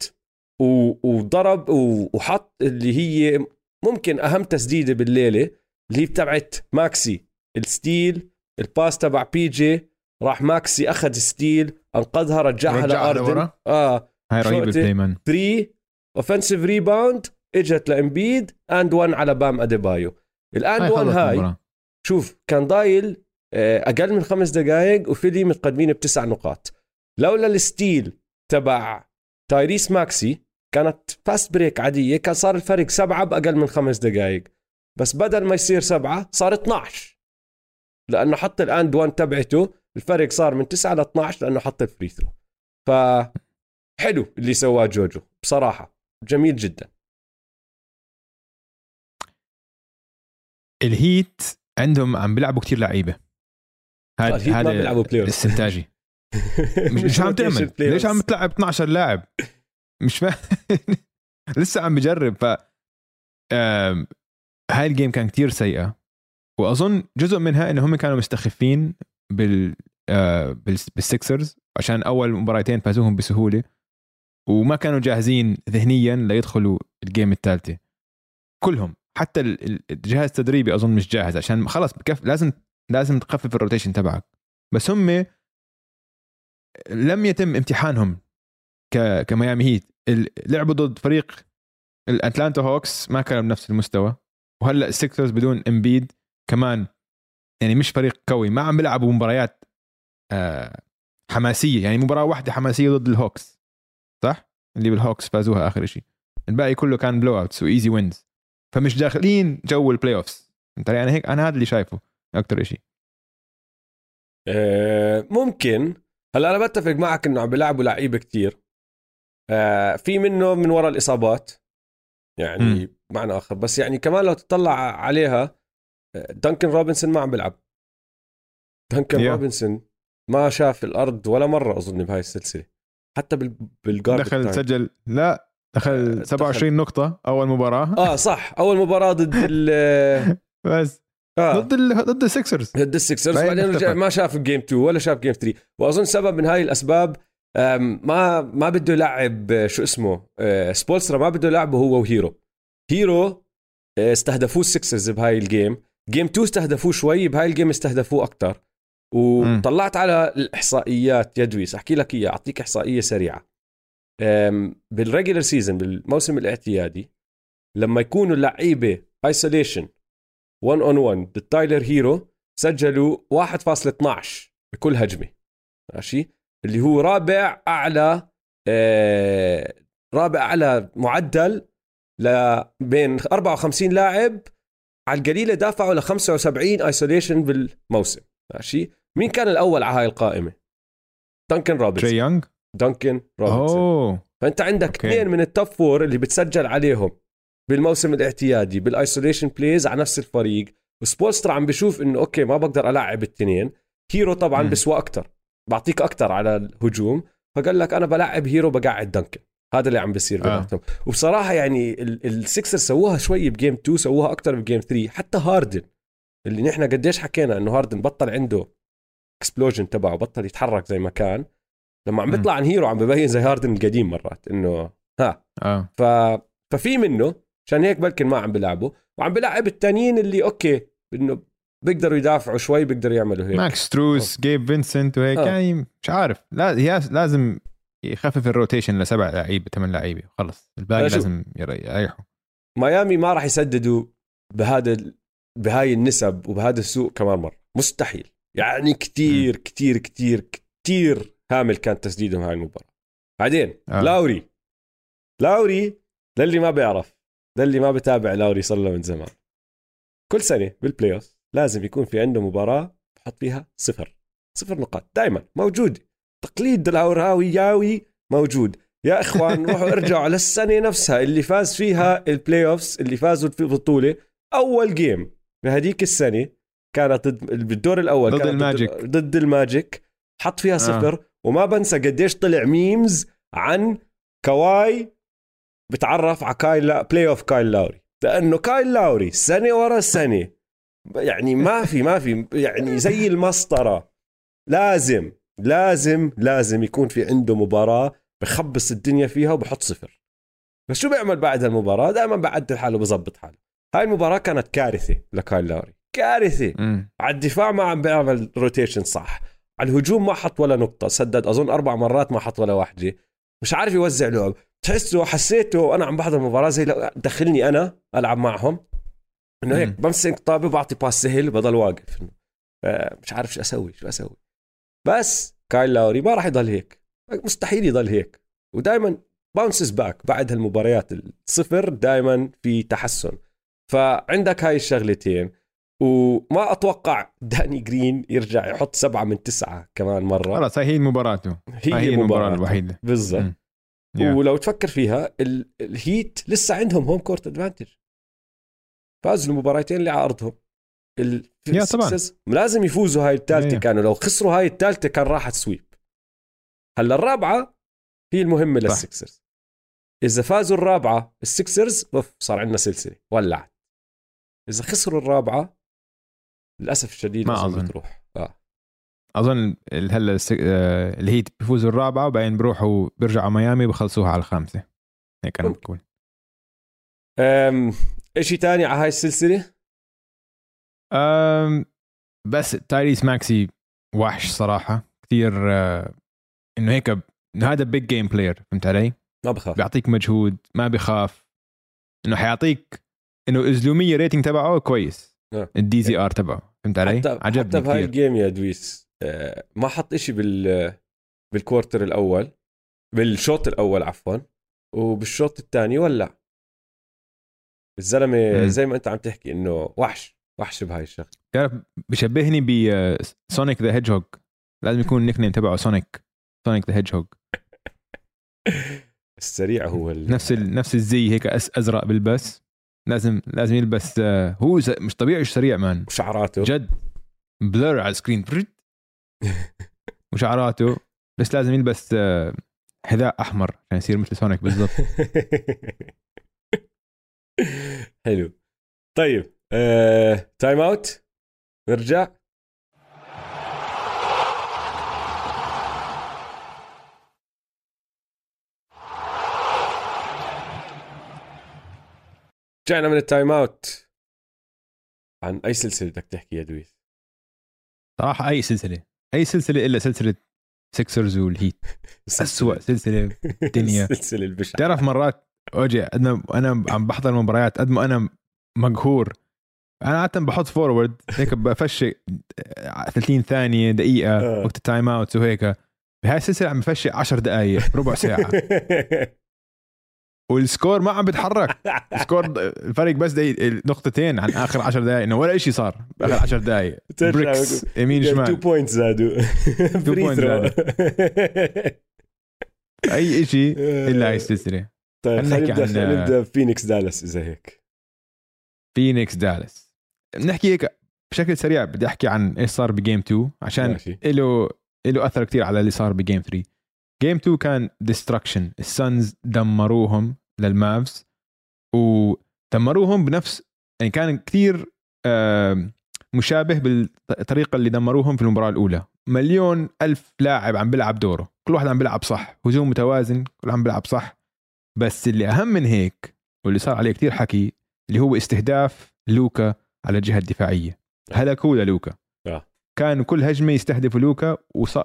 S1: وضرب وحط اللي هي ممكن أهم تسديدة بالليلة اللي هي تبعت ماكسي. ال steal ال pass تبع بي جي راح ماكسي أخذ steal أنقذها رجعها لهاردن
S2: آه. هاي رهيب البلايمان
S1: 3 اوفنسيف ريباوند إجت لإمبيد and 1 على بام أديبايو. ال and 1 هاي المباراة. شوف كان ضايل آه، أقل من خمس دقائق وفيلي متقدمين بتسع نقاط. لولا ال steal تبع تايريس ماكسي كانت fast break عادية كان صار الفرق سبعة بأقل من خمس دقائق بس بدل ما يصير سبعة صار 12 لأنه حط ال and 1 تبعته الفرق صار من 9 ل 12 لأنه حط ال free throw ف حلو اللي سواه جوجو بصراحة جميل جدا.
S2: الهيت عندهم عم بيلعبوا كتير لعيبة.
S1: هذا هذا
S2: الاستنتاجي. مش, مش عم تعمل. ليش عم تلعب 12 لاعب؟ مش فاهم لسه عم بجرب. ف هاي ال game كان كتير سيئة. وأظن جزء منها إنه هم كانوا مستخفين بال بالسكسرز عشان أول مباراتين فازوهم بسهولة. وما كانوا جاهزين ذهنيا ليدخلوا ال game الثالثه كلهم. حتى الجهاز التدريبي أظن مش جاهز عشان خلص بكف لازم لازم تخفف ال rotation تبعك. بس هم لم يتم امتحانهم كميامي هيت. لعبوا ضد فريق الاتلانتا هوكس ما كانوا بنفس المستوى. وهلأ السكسرز بدون إمبيد كمان يعني مش فريق قوي ما عم بيلعبوا مباريات آه، حماسية. يعني مباراة واحدة حماسية ضد الهوكس صح؟ اللي بالهوكس فازوها آخر شيء الباقي كله كان blowouts و easy wins فمش داخلين جو ال playoffs أنت يعني هيك؟ أنا هذا اللي شايفه أكثر شيء
S1: آه، ممكن. هلا أنا بتفق معك إنه عم بيلعبوا لعيبة كتير. آه، في منه من وراء الإصابات. يعني م. معنى آخر. بس يعني كمان لو تطلع عليها دانكن روبنسون ما عم بيلعب. دانكن yeah. روبنسون ما شاف الأرض ولا مرة أظن بهاي السلسلة. حتى
S2: بال garbage دخل time. سجل. لا دخل 27 دخل. نقطة أول مباراة.
S1: آه صح. أول مباراة ضد ال
S2: بس. آه. ضد ال ضد السكسرز
S1: ضد السكسرز بعدين رجع ما شاف game 2 ولا شاف game 3 وأظن سبب من هاي الأسباب ما ما بده يلعب شو اسمه آه، سبولسترا ما بده يلعبه هو وهيرو. هيرو آه، استهدفوه السكسرز بهاي ال game game 2 استهدفوه شوي بهاي ال game استهدفوه أكثر وطلعت على الإحصائيات يا دويس أحكي لك إياها أعطيك إحصائية سريعة. بال regular season بالموسم الاعتيادي لما يكونوا اللعيبه isolation 1 on 1 ضد تايلر هيرو سجلوا 1.12 بكل هجمة. ماشي؟ اللي هو رابع أعلى آه رابع أعلى معدل بين 54 لاعب. على القليله دافعوا ل 75 isolation بالموسم. ماشي؟ مين كان الأول على هاي القائمة؟ دانكن روبنسون
S2: تري يونغ
S1: دانكن روبنسون
S2: أوه.
S1: فأنت عندك اثنين من ال top four اللي بتسجل عليهم. بالموسم الاعتيادي بال isolation plays على نفس الفريق. وسبولسترا عم بشوف إنه okay ما بقدر العب الاثنين هيرو طبعا. بسوى أكثر بعطيك أكثر على الهجوم. فقال لك أنا بلعب هيرو بقعد دانكن هذا اللي عم بيصير آه. وبصراحة يعني السكسرز سووها شوي ب game 2 سووها أكثر ب game 3 حتى هاردن اللي نحن قديش حكينا إنه هاردن بطل عنده explosion تبعه بطل يتحرك زي ما كان. لما عم بيطلع عن هيرو عم ببين زي هاردن القديم مرات إنه ها.
S2: آه.
S1: ف ففي منه عشان هيك بلكن ما عم بيلعبوا وعم بيلعب التانيين اللي okay إنه بيقدروا يدافعوا شوي بيقدروا يعملوا هيك.
S2: ماكس ستروس جيب فينسنت وهيك آه. يعني مش عارف لا لازم يخفف ال rotation لسبع لعيبة ثمان لعيبة خلص الباقي لازم يريحوا.
S1: ميامي ما راح يسددوا بهذا بهاي النسب وبهذا السوق كمان مرة. مستحيل. يعني كتير كتير كتير كتير هامل كان تسديدهم هاي المباراة. بعدين آه. لاوري. لاوري للي ما بيعرف. للي ما بتابع لاوري صار له من زمان. كل سنة بال playoff لازم يكون في عنده مباراة بحط فيها صفر. صفر نقاط. دائما موجود. تقليد الهاوراوي ياوي موجود. يا إخوان روحوا ارجعوا للسنة نفسها. اللي فاز فيها البلاي اوفز اللي فازوا في البطوله أول جيم بهديك السنة كانت ضد بالدور الأول
S2: ضد الماجيك.
S1: ضد الماجيك. حط فيها آه. صفر. آه. وما بنسى قديش طلع ميمز عن كواي بتعرف على كايل بلاي اوف كايل لاوري. لأنه كايل لاوري سنة ورا سنة يعني ما في ما في يعني زي المسطرة. لازم لازم لازم يكون في عنده مباراة بخبص الدنيا فيها وبحط صفر. بس شو بيعمل بعد المباراه دائما بعدل حاله بظبط حاله. هاي المباراة كانت كارثة لكايل لاوري. كارثة.
S2: مم.
S1: على الدفاع ما عم بيعمل rotation صح. على الهجوم ما حط ولا نقطة سدد. أظن أربع مرات ما حط ولا واحدة. مش عارف يوزع لعب. تحسه حسيته وأنا عم بحضر المباراة زي دخلني أنا ألعب معهم. إنه هيك. بمسك طابة بعطي pass سهل بضل واقف. آه، مش عارف شو أسوي شو أسوي. بس كايل لاوري ما راح يضل هيك. مستحيل يضل هيك. ودائما bounces back بعد هالمباريات الصفر دائما في تحسن. فعندك هاي الشغلتين وما أتوقع داني جرين يرجع يحط سبعة من تسعة كمان مرة.
S2: خلاص هي مباراته
S1: هي,
S2: هي
S1: المباراة
S2: الوحيدة.
S1: بالضبط.
S2: Yeah.
S1: ولو تفكر فيها ال- الهيت لسه عندهم home court advantage فازوا المباراتين اللي على ارضهم ال-
S2: yeah طبعاً.
S1: لازم يفوزوا هاي الثالثه
S2: yeah.
S1: كانوا لو خسروا هاي الثالثه كان راحت sweep هلأ الرابعة هي
S2: المهمة.
S1: للسكسرز إذا فازوا الرابعة السكسرز أوف صار عندنا سلسلة ولعت إذا خسروا الرابعة للأسف الشديد
S2: ما أظن.
S1: تروح
S2: أظن هلا الس- آه، الهيت بيفوزوا الرابعة وبعدين بيروحوا بيرجعوا ميامي بخلصوها على الخامسة. هيك
S1: أنا.
S2: بقول.
S1: أم... شيء تاني على هاي السلسلة؟
S2: أم بس تايريس ماكسي وحش صراحة. كثير آه، إنه هيك إنه هذا big game player فهمت علي؟
S1: ما بخاف.
S2: بيعطيك مجهود ما بخاف. إنه حيعطيك إنه الزلومية rating تبعه كويس. ال DZR تبعه فهمت علي؟ عجبني
S1: حتى بهاي
S2: ال
S1: game يا دويس. ما حط إشي بال بال quarter الأول بالشوط الأول عفوا وبالشوط الثاني ولع.
S2: الزلمة.
S1: زي ما أنت عم تحكي إنه وحش وحش بهاي الشغلة.
S2: بتعرف بشبهني بسونيك the hedgehog لازم يكون ال nickname تبعه سونيك سونيك the hedgehog
S1: السريع هو ال...
S2: نفس ال... نفس الزي هيك أس... أزرق بلبس لازم لازم يلبس آه، هو. مش طبيعي سريع man
S1: شعراته
S2: جد. blur على ال screen. وشعراته بس لازم يلبس آه، حذاء أحمر عشان يصير مثل سونيك بالضبط.
S1: حلو. طيب آه... timeout نرجع. رجعنا من ال timeout عن أي سلسلة بدك تحكي يا دويس؟
S2: صراحة أي سلسلة. أي سلسلة إلا سلسلة سكسرز والهيت اسوء سلسلة بالدنيا.
S1: السلسله البشعه
S2: تعرف مرات OG ما أنا عم بحضر المباريات قد ما أنا مقهور. أنا عادة بحط forward هيك بفشي 30 ثانية دقيقة
S1: آه.
S2: وقت ال timeout وهيك. بهاي السلسلة عم بفشي 10 دقائق ربع ساعة. وال score ما عم بتحرك ال score الفرق بس دقيقة نقطتين عن آخر 10 دقائق إنه ولا شيء صار باخر 10 دقائق bricks يمين
S1: 2
S2: شمال.
S1: point زادوا. free
S2: points
S1: throw
S2: أي شيء إلا هاي السلسله
S1: طيب
S2: خلينا
S1: نبدأ
S2: عن-
S1: خلينا نبدأ فينيكس دالاس إذا هيك.
S2: فينيكس دالاس بنحكي هيك بشكل سريع بدي أحكي عن إيش صار ب game 2 عشان له له أثر كثير على اللي صار ب game 3 game 2 كان destruction ال Suns دمروهم لل Mavs ودمروهم بنفس يعني كان كثير مشابه بالطريقة اللي دمروهم في المباراة الأولى. مليون ألف لاعب عم بيلعب دوره. كل واحد عم بيلعب صح. هجوم متوازن كل عم بيلعب صح. بس اللي أهم من هيك واللي صار عليه كثير حكي اللي هو استهداف لوكا على الجهة الدفاعية. هلكوا لوكا. كان كل هجمة يستهدفوا لوكا وص...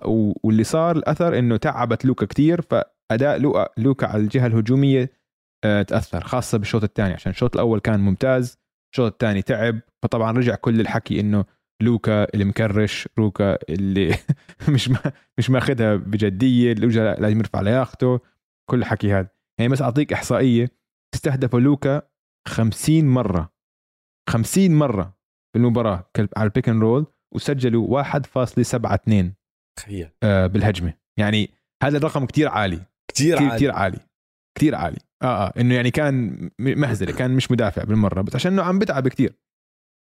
S2: واللي صار الأثر إنه تعبت لوكا كتير فأداء لوكا, لوكا على الجهة الهجومية آه، تأثر خاصة بالشوط الثاني عشان الشوط الأول كان ممتاز الشوط الثاني تعب فطبعا رجع كل الحكي إنه لوكا اللي مكرش لوكا اللي مش ما مش ماخذها بجدية وجه لازم يرفع لياقته كل الحكي هذا. يعني بس أعطيك إحصائية استهدفوا لوكا 50 مرة 50 مرة في المباراة على ال pick and roll وسجلوا 1.72
S1: تخيل.
S2: آه، بالهجمة. يعني هذا الرقم كتير عالي.
S1: كثير
S2: كتير
S1: عالي.
S2: كتير عالي. كتير عالي. آه آه إنه يعني كان مهزلة كان مش مدافع بالمرة بس عشان إنه عم بتعب كتير.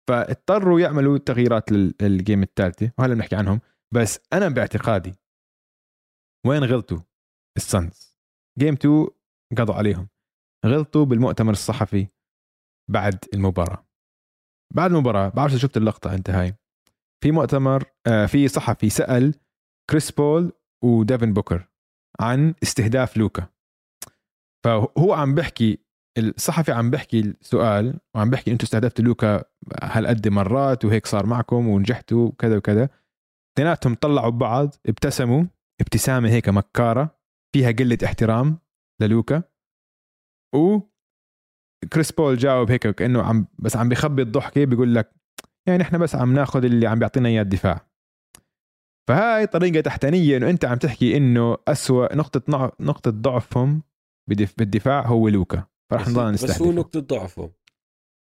S2: فاضطروا يعملوا تغييرات لل- لل game الثالثه وهلا بنحكي عنهم. بس أنا باعتقادي وين غلطوا ال Suns؟ game 2 قضوا عليهم. غلطوا بالمؤتمر الصحفي بعد المباراة. بعد المباراة بعرف شفت اللقطة أنت هاي. في مؤتمر آه، في صحفي سأل كريس بول وديفين بوكر عن استهداف لوكا. فهو عم بحكي الصحفي عم بحكي السؤال وعم بحكي أنتم استهدفتوا لوكا هالقد مرات وهيك صار معكم ونجحتوا وكذا وكذا. اثنيناتهم طلعوا ببعض ابتسموا ابتسامة هيك مكارة فيها قلة احترام للوكا. و كريس بول جاوب هيك كأنه عم بس عم بيخبي الضحكة بيقول لك يعني إحنا بس عم ناخذ اللي عم بيعطينا إياه الدفاع. فهاي طريقة تحتانية إنه أنت عم تحكي إنه أسوأ نقطة نقطة ضعفهم بالدفاع هو لوكا. فرح نضل نستهدف
S1: بس هو نقطة ضعفه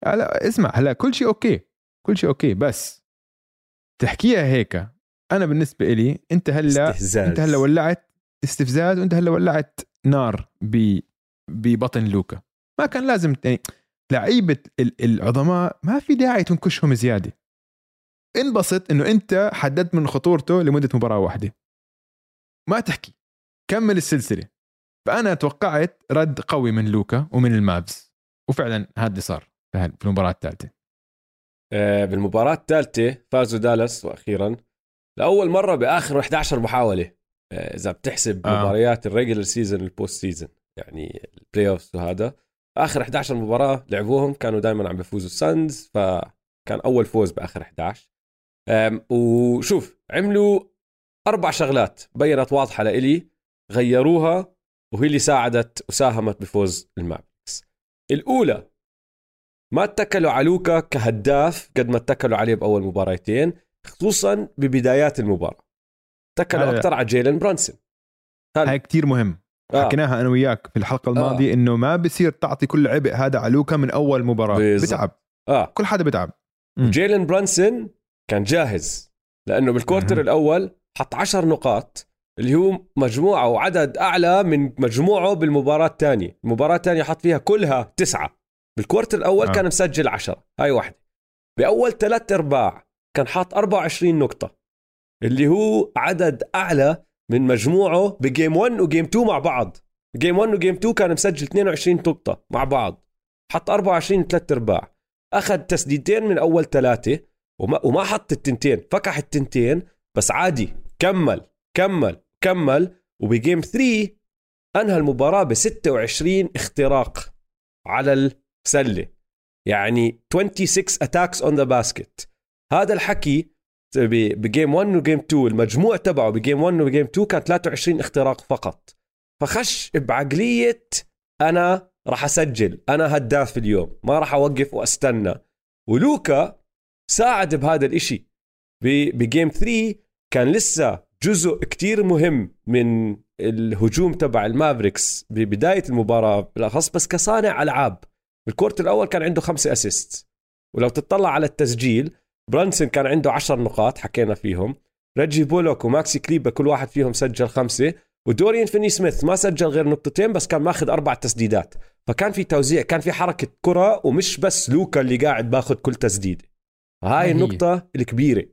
S2: هلا اسمع هلا كل شيء okay. كل شيء okay. بس تحكيها هيك. أنا بالنسبة إلي أنت هلا استهزاز. أنت هلا ولعت استفزاز وأنت هلا ولعت نار ب ببطن لوكا. ما كان لازم يعني لعيبة العظماء ما في داعي تنكشهم زيادة. انبسط إنه أنت حددت من خطورته لمدة مباراة واحدة. ما تحكي. كمل السلسلة. فأنا توقعت رد قوي من لوكا ومن ال Mavs وفعلا هذا اللي صار في المباراة الثالثة.
S1: آه، بالمباراة الثالثة فازوا دالاس وأخيرا. لأول مرة بآخر 11 محاولة. آه، إذا بتحسب آه. مباريات ال regular season وال post season يعني ال playoffs وهذا. آخر 11 مباراة لعبوهم كانوا دائما عم بيفوزوا ال Suns فكان أول فوز بآخر 11 وشوف عملوا أربع شغلات بينت واضحة لإلي غيروها وهي اللي ساعدت وساهمت بفوز ال Mavericks. الأولى ما اتكلوا على لوكا كهداف قد ما اتكلوا عليه بأول مباراتين خصوصا ببدايات المباراة. اتكلوا أكثر على جيلن برونسون.
S2: هاي كتير مهم. آه. حكيناها أنا وياك في الحلقة الماضية آه. إنه ما بصير تعطي كل عبء هذا على لوكا من أول مباراة بالزبط. بتعب آه. كل حدا بتعب
S1: جيلن برونسون كان جاهز لأنه بال quarter الأول حط عشر نقاط اللي هو مجموعة وعدد أعلى من مجموعه بالمباراة الثانية المباراة الثانية حط فيها كلها تسعة بال quarter الأول آه. كان مسجل عشرة هاي واحدة بأول ثلاث أرباع كان حاط 24 نقطة اللي هو عدد أعلى من مجموعه ب game 1 و game 2 مع بعض. game 1 و game 2 كان مسجل 22 نقطه مع بعض. حط 24 ثلاث أرباع. أخذ تسديدتين من أول ثلاثة وما, وما حط التنتين. فكح التنتين. بس عادي. كمل. كمل. كمل. وب game 3 أنهى المباراة ب 26 اختراق على السلة. يعني 26 attacks on the basket هذا الحكي ب game 1 و game 2 المجموع تبعه ب game 1 و game 2 كان 23 اختراق فقط. فخش بعقلية أنا راح أسجل أنا هداف اليوم ما راح أوقف وأستنى. ولوكا ساعد بهذا الإشي. ب game 3 كان لسه جزء كتير مهم من الهجوم تبع ال Mavericks ببداية المباراة بالأخص بس كصانع ألعاب. بال quarter الأول كان عنده خمسة assist. ولو تطلع على التسجيل برونسون كان عنده عشر نقاط حكينا فيهم. ريجي بولوك وماكسي كليبا كل واحد فيهم سجل خمسة. ودوريان فيني سميث ما سجل غير نقطتين بس كان ماخذ أربع تسديدات. فكان في توزيع كان في حركة كرة ومش بس لوكا اللي قاعد باخذ كل تسديدة هاي النقطة الكبيرة.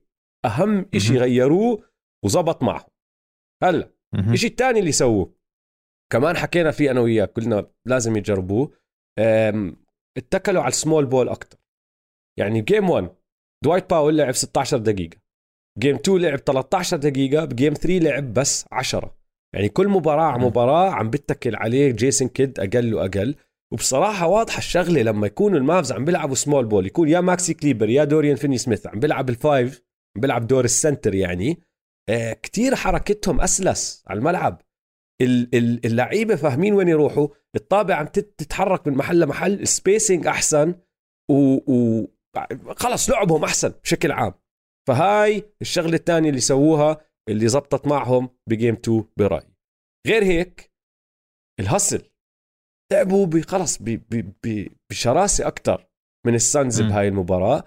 S1: أهم إشي غيروه وزبط معه. هلا الشيء الثاني اللي سووه. كمان حكينا فيه أنا وياك قلنا لازم يجربوه. اتكلوا على ال small ball أكتر. يعني game 1 دوايت باول لعب 16 دقيقة. game 2 لعب 13 دقيقة ب game 3 لعب بس 10 يعني كل مباراة على مباراة عم بتكل عليه جيسون كيد أقل وأقل. وبصراحة واضحة الشغلة لما يكونوا ال Mavs عم بيلعبوا small ball يكون يا ماكسي كليبا يا دوريان فيني سميث عم بيلعب ال five عم بيلعب دور ال center يعني. آه كتير حركتهم أسلس على الملعب. اللعيبة فاهمين وين يروحوا. الطابة عم تتحرك من محل لمحل ال spacing أحسن. و, و... خلص لعبهم أحسن بشكل عام. فهاي الشغلة الثانية اللي سووها اللي زبطت معهم ب game 2 برأيي. غير هيك ال hustle لعبوا خلص بشراسة أكثر من ال Suns بهاي المباراة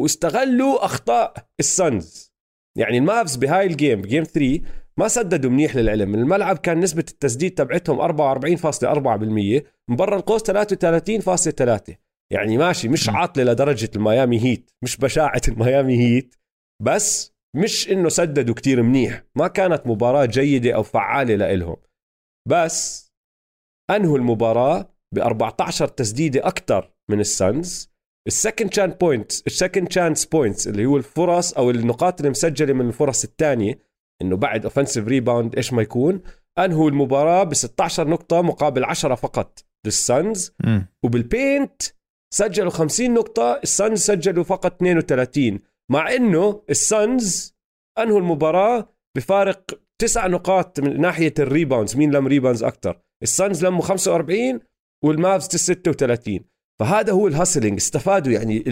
S1: واستغلوا أخطاء ال Suns. يعني ال Mavs بهاي ال game ب game 3 ما سددوا منيح للعلم. الملعب كان نسبة التسديد تبعتهم 44.4% من برا القوس 33.3 يعني ماشي مش عاطلة لدرجة ال Miami Heat مش بشاعة ال Miami Heat بس مش إنه سددوا كتير منيح ما كانت مباراة جيدة أو فعالة لإلهم. بس أنهوا المباراة ب 14 تسديدة أكثر من ال Suns. ال second chance points ال second chance points اللي هو الفرص أو النقاط اللي مسجلة من الفرص الثانية إنه بعد offensive rebound إيش ما يكون أنهوا المباراة ب 16 نقطة مقابل 10 فقط لل Suns. وبال paint سجلوا 50 نقطة ال Suns سجلوا فقط 32 مع إنه ال Suns أنهوا المباراة بفارق تسع نقاط من ناحية ال rebounds مين لم rebounds أكثر ال Suns لموا 45 وال Mavs 36 فهذا هو ال hustling استفادوا يعني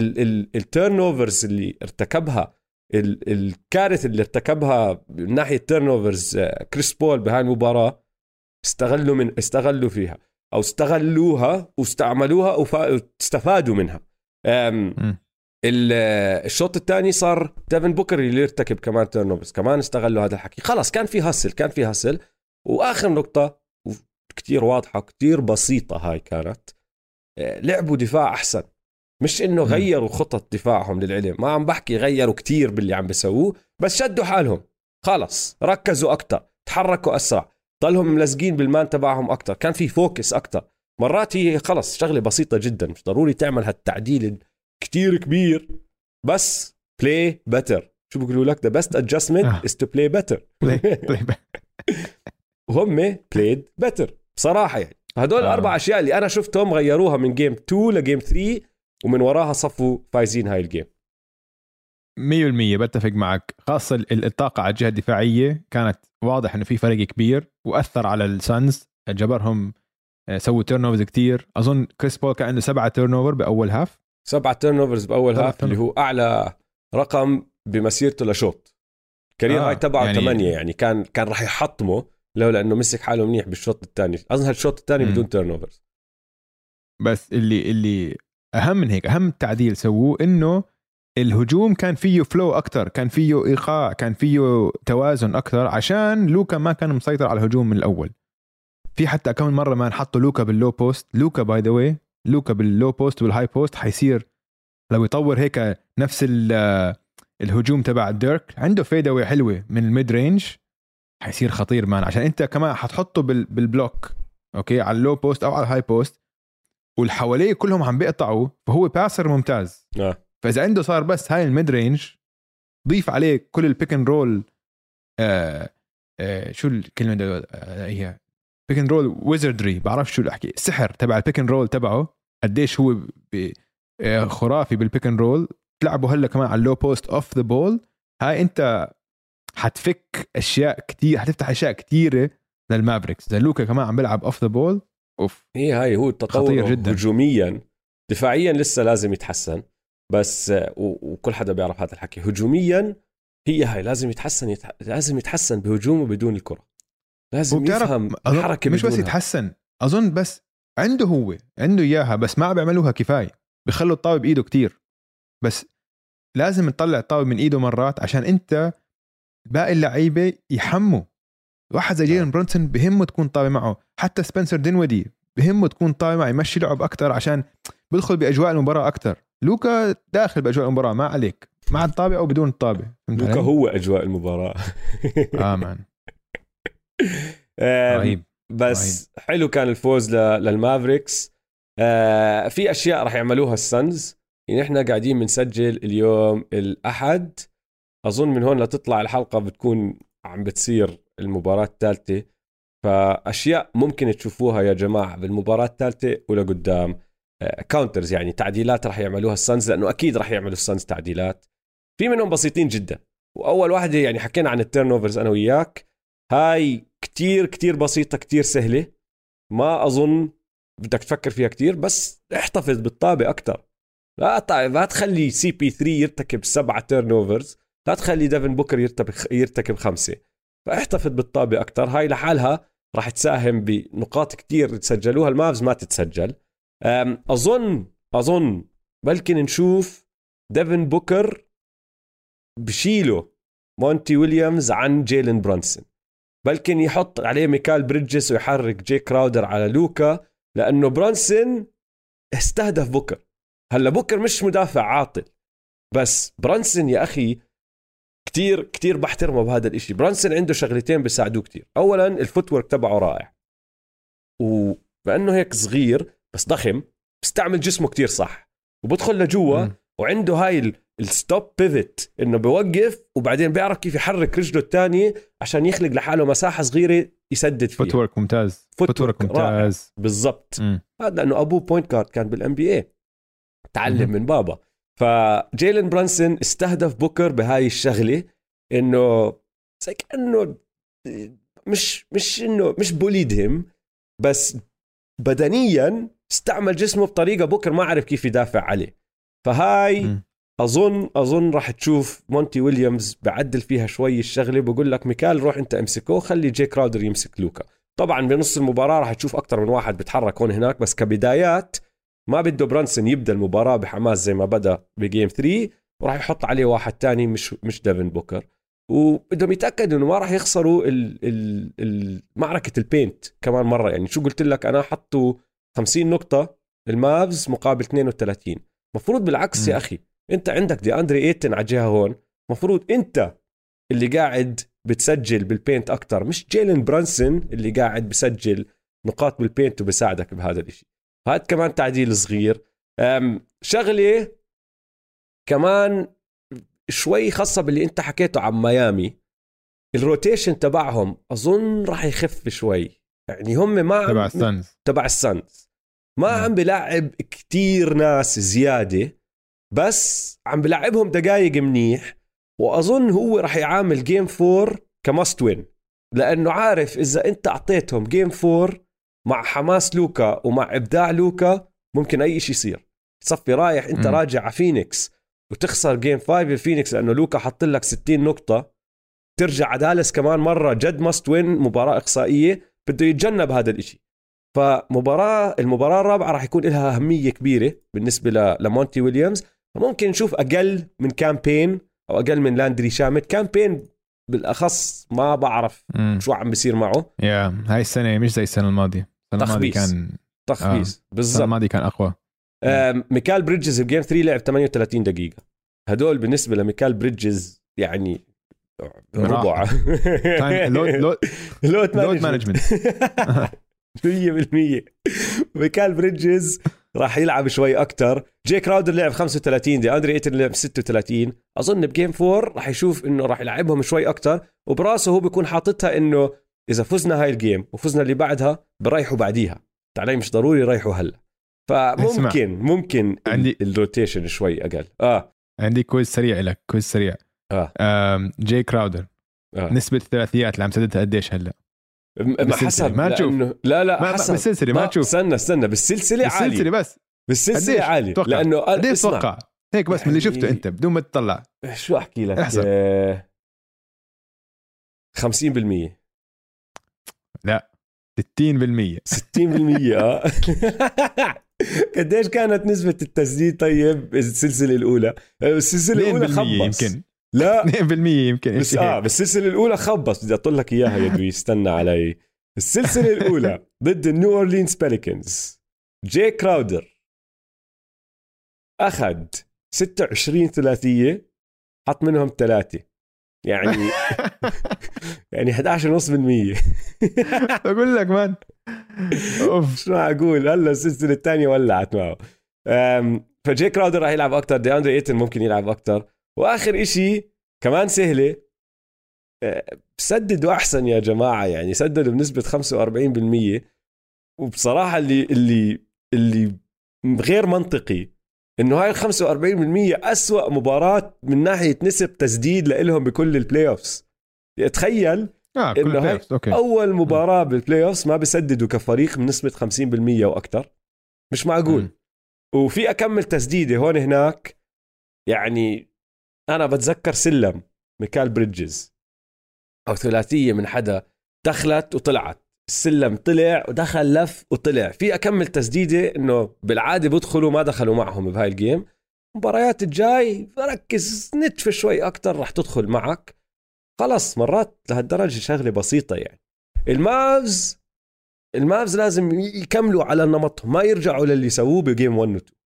S1: ال turnovers اللي ارتكبها الكارثة اللي ارتكبها من ناحية turnovers كريس بول بهاي المباراة استغلوا من استغلوا فيها. أو استغلوها واستعملوها واستفادوا منها. الشوط الثاني صار ديفن بوكر اللي يرتكب كمان turnovers كمان استغلوا هذا الحكي. خلاص كان في hustle كان في hustle وآخر نقطة كتير واضحة كتير بسيطة هاي كانت. آه، لعبوا دفاع أحسن. مش إنه غيروا خطط دفاعهم للعلم. ما عم بحكي غيروا كتير باللي عم بيسووه بس شدوا حالهم. خلص ركزوا أكثر تحركوا أسرع. ضلهم ملزقين بال man تبعهم أكثر كان في focus أكثر مرات هي خلص شغلة بسيطة جدا مش ضروري تعمل هالتعديل كتير كبير. بس play better شو بيقولوا لك؟ the best adjustment is to play better وهم played better بصراحة يعني. هدول آه. الاربع أشياء اللي أنا شفتهم غيروها من game 2 ل game 3 ومن وراها صفوا فايزين هاي ال game
S2: 100% بتفق معك. خاصة الطاقة على الجهة الدفاعية كانت واضح إنه في فرق كبير وأثر على ال Suns جبرهم آه، سووا turnovers كثير أظن كريس بول كان عنده سبعة turnover بأول half
S1: سبعة turnovers باول half اللي هو أعلى رقم بمسيرته لشوط. career آه هاي تبعه يعني... 8 يعني كان كان راح يحطمه لولا إنه مسك حاله منيح بالشوط الثاني. أظن هالشوط الثاني بدون turnovers
S2: بس اللي اللي أهم من هيك أهم تعديل سووه إنه الهجوم كان فيه flow أكثر كان فيه إيقاع كان فيه توازن أكثر عشان لوكا ما كان مسيطر على الهجوم من الأول. في حتى كم مرة ما حطوا لوكا بال low post لوكا by the way لوكا بال low post وال high post حيصير لو يطور هيك نفس الهجوم تبع ديرك عنده fadeaway حلوة من ال mid range حيصير خطير man. عشان أنت كمان حتحطه بال block okay؟ على ال low post أو على ال high post واللي حواليه كلهم عم بيقطعوا فهو passer ممتاز.
S1: آه.
S2: فإذا عنده صار بس هاي ال mid range ضيف عليه كل ال pick and roll آه آه شو الكلمة دو آه هي pick and roll wizardry بعرف شو احكي السحر تبع ال pick and roll تبعه قديش هو آه خرافي بال pick and roll تلعبوا هلأ كمان على ال low post off the ball هاي أنت حتفك أشياء كتير حتفتح أشياء كثيره لل Mavericks إذا لوكا كمان عم بيلعب off the ball أوف.
S1: هي هاي هو التطور خطير جدا. هجوميا. دفاعيا لسه لازم يتحسن. بس وكل حدا بيعرف هذا الحكي. هجوميا هي هاي لازم يتحسن يتح... لازم يتحسن بهجومه بدون الكرة. لازم يفهم الحركه
S2: مش بس يتحسن أظن بس عنده هو عنده إياها بس ما بيعملوها كفاية. بخلوا الطابة بإيده كتير. بس لازم تطلع الطابة من إيده مرات عشان أنت باقي اللعيبة يحموا. واحد زي جيلن برونسون بهمه تكون طابه معه. حتى سبنسر دينودي بهمه تكون طابه معه يمشي لعب أكثر عشان بدخل بأجواء المباراة أكثر لوكا داخل بأجواء المباراة ما عليك. مع الطابه أو بدون الطابه
S1: لوكا هو أجواء المباراة.
S2: آه man
S1: رهيب. بس رهيب. حلو كان الفوز لل Mavericks. آه في أشياء راح يعملوها ال Suns يعني إحنا قاعدين بنسجل اليوم الأحد. أظن من هون لتطلع الحلقة بتكون عم بتصير المباراة الثالثة. فأشياء ممكن تشوفوها يا جماعة بالمباراة الثالثة ولقدام counters يعني تعديلات راح يعملوها ال Suns لأنه أكيد راح يعملوا ال Suns تعديلات. في منهم بسيطين جدا. وأول واحدة يعني حكينا عن ال turnovers أنا وياك. هاي كتير كتير بسيطة كتير سهلة. ما أظن بدك تفكر فيها كتير بس احتفظ بالطابة أكثر لا لا تخلي CP3 يرتكب سبعة turnovers لا تخلي ديفن بوكر يرتكب يرتكب خمسة. فاحتفظ بالطابة أكثر هاي لحالها راح تساهم بنقاط كتير تسجلوها. ال Mavs ما تتسجل. أظن أظن بلكن نشوف ديفن بوكر بشيله مونتي ويليامز عن جيلن برونسون. بلكن يحط عليه ميكال بريدجز ويحرك جي كراودر على لوكا لأنه برانسون استهدف بوكر. هلا بوكر مش مدافع عاطل بس برانسون يا أخي كتير كتير بحترمه بهذا الإشي. برانسون عنده شغلتين بيساعدوه كتير. اولا ال footwork تبعه رائع وبانه هيك صغير بس ضخم بيستعمل جسمه كتير صح وبدخل لجوا
S2: مم.
S1: وعنده هاي ال stop pivot إنه بوقف وبعدين بيعرف كيف يحرك رجله الثانية عشان يخلق لحاله مساحة صغيرة يسدد فيها
S2: work ممتاز foot footwork
S1: work رائع.
S2: ممتاز
S1: بالضبط
S2: مم.
S1: هذا لأنه أبوه point guard كان بال NBA تعلم
S2: مهم.
S1: من بابا ف جيلن برانسون استهدف بوكر بهاي الشغلة إنه زي كأنه مش مش إنه مش bully him بس بدنيا استعمل جسمه بطريقة بوكر ما عرف كيف يدافع عليه. فهاي
S2: مم.
S1: اظن أظن راح تشوف مونتي ويليامز بعدل فيها شوي الشغلة. بقول لك ميكال روح أنت امسكه خلي جي كراودر يمسك لوكا. طبعا بنص المباراة راح تشوف أكثر من واحد بيتحرك هون هناك بس كبدايات ما بده برانسون يبدأ المباراة بحماس زي ما بدأ ب game 3 وراح يحط عليه واحد تاني مش مش ديفن بوكر. وبدهم يتأكدوا إنه ما راح يخسروا ال ال ال معركة ال paint كمان مرة. يعني شو قلت لك؟ أنا حطوا 50 نقطة المافز مقابل 32 مفروض بالعكس
S2: مم.
S1: يا أخي أنت عندك دي أندري إيتن على جهة هون. مفروض أنت اللي قاعد بتسجل بال paint أكتر مش جيلن برانسون اللي قاعد بسجل نقاط بال paint وبساعدك بهذا الإشي. هذا كمان تعديل صغير. شغلة كمان شوي خاصة باللي أنت حكيته عن ميامي. ال rotation تبعهم أظن راح يخف شوي. يعني هم ما
S2: تبع السانز.
S1: تبع السانز. ما
S2: نعم.
S1: عم بلعب كتير ناس زيادة بس عم بلعبهم دقايق منيح وأظن هو راح يعامل game four ك must win لأنه عارف إذا أنت أعطيتهم game four مع حماس لوكا ومع إبداع لوكا ممكن أي شيء يصير. صفي رايح أنت
S2: مم.
S1: راجع على فينيكس وتخسر game 5 بفينيكس لأنه لوكا حط لك 60 نقطة. ترجع على دالاس كمان مرة جد must win مباراة إقصائية. بده يتجنب هذا الإشي. فمباراة المباراة الرابعة راح يكون لها أهمية كبيرة بالنسبة ل- لمونتي ويليامز. فممكن نشوف أقل من كامبين أو أقل من لاندري شامت. كامبين بالأخص ما بعرف
S2: مم.
S1: شو عم بيصير معه.
S2: يا هاي السنة مش زي السنة الماضية. السنة الماضية
S1: تخبيص.
S2: كان
S1: تخبيص.
S2: السنة
S1: بالضبط.
S2: الماضية كان أقوى.
S1: آم، ميكال بريدجز ب game 3 لعب 38 دقيقة. هدول بالنسبة لميكال بريدجز يعني ربع. load
S2: load management
S1: 100% ميكال بريدجز راح يلعب شوي أكثر جي كراودر لعب 35 دي أندري إيتن لعب 36 أظن ب game 4 راح يشوف إنه راح يلعبهم شوي أكثر وبراسه هو بيكون حاططها إنه إذا فزنا هاي ال game وفزنا اللي بعدها بريحوا بعديها. علي مش ضروري يريحوا هلا. فممكن ممكن
S2: عندي-
S1: ال rotation شوي أقل. آه.
S2: عندي quiz سريع لك quiz سريع. آه, جاي كراودر
S1: آه.
S2: نسبة الثلاثيات اللي عم سددها قديش هلا؟
S1: ما
S2: بالسلسلة.
S1: حسب
S2: ما تشوف.
S1: لأنه- لا لا
S2: ما
S1: حسب
S2: بالسلسلة ما تشوف
S1: استنى استنى بالسلسلة عالي
S2: بالسلسلة بس
S1: بالسلسلة
S2: قديش؟
S1: عالي
S2: توقع.
S1: لأنه أنا-
S2: قديش تتوقع؟ هيك بس من اللي
S1: يعني-
S2: شفته أنت بدون ما تطلع
S1: شو أحكي لك
S2: احسب.
S1: آه، 50%
S2: 60%
S1: 60% آه قديش كانت نسبة التسديد طيب السلسلة الأولى؟ آه، السلسلة
S2: 2%
S1: الأولى خبص
S2: يمكن
S1: لا.
S2: 2% يمكن
S1: بس آه
S2: هيك.
S1: بالسلسلة الأولى خبص بدي أطل لك إياها يا دوي استنى علي. السلسلة الأولى ضد النيو أورلينز بيليكنز جاي كراودر أخذ 26 ثلاثية حط منهم ثلاثة. يعني يعني 11.5%
S2: بقول لك man. أوف.
S1: شو أقول هلا السلسلة الثانية ولعت معه. فجي كراودر راح يلعب أكثر دي اندري إيتن ممكن يلعب أكثر وآخر إشي كمان سهلة أه، سددوا أحسن يا جماعة يعني سددوا بنسبة 45% وبصراحة اللي اللي اللي غير منطقي إنه هاي ال 45% أسوأ مباراة من ناحية نسب تسديد لإلهم بكل ال playoffs تخيل إنه
S2: كل players okay.
S1: أول مباراة بال playoffs ما بيسددوا كفريق بنسبة 50% وأكثر مش معقول.
S2: مم.
S1: وفي أكمل تسديدة هون هناك يعني أنا بتذكر سلم ميكال بريدجز. أو ثلاثية من حدا دخلت وطلعت. السلم طلع ودخل لف وطلع. في أكمل تسديدة إنه بالعادة بدخلوا ما دخلوا معهم بهاي ال game مباريات الجاي ركز نتف شوي أكتر رح تدخل معك. خلص مرات لهالدرجة شغلة بسيطة يعني. المافز المافز لازم يكملوا على نمطهم ما يرجعوا للي سووه ب game 1 و 2